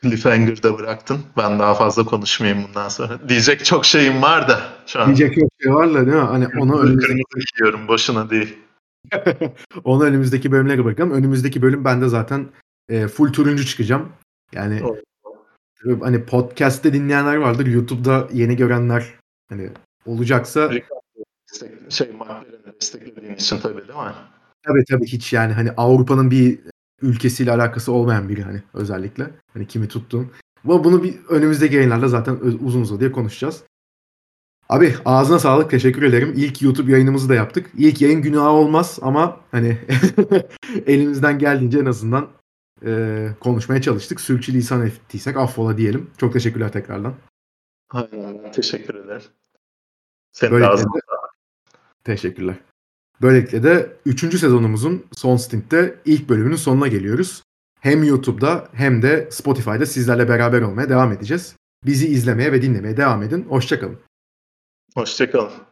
cliffhanger'da bıraktın. Ben daha fazla konuşmayayım bundan sonra. Diyecek çok şeyim var da şu an. Diyecek çok şey var da değil mi? Hani onu önümüzdeki... yiyorum boşuna değil. <laughs> onu önümüzdeki bölümlere bırakalım. Önümüzdeki bölüm bende zaten e, full turuncu çıkacağım. Yani Doğru. hani podcast'te dinleyenler vardır. YouTube'da yeni görenler hani olacaksa şey McLaren'i desteklediğin için tabii değil mi? tabii tabii hiç yani hani Avrupa'nın bir ülkesiyle alakası olmayan biri hani özellikle. Hani kimi tuttun. Ama bunu bir önümüzdeki yayınlarda zaten uzun uzun diye konuşacağız. Abi ağzına sağlık teşekkür ederim. İlk YouTube yayınımızı da yaptık. İlk yayın günahı olmaz ama hani <laughs> elimizden geldiğince en azından e, konuşmaya çalıştık. Sürçülisan ettiysek affola diyelim. Çok teşekkürler tekrardan. Aynen teşekkür ederim. Senin de Böylelikle ağzına de, teşekkürler. Böylelikle de 3. sezonumuzun son stintte ilk bölümünün sonuna geliyoruz. Hem YouTube'da hem de Spotify'da sizlerle beraber olmaya devam edeceğiz. Bizi izlemeye ve dinlemeye devam edin. Hoşçakalın. Hoşçakalın.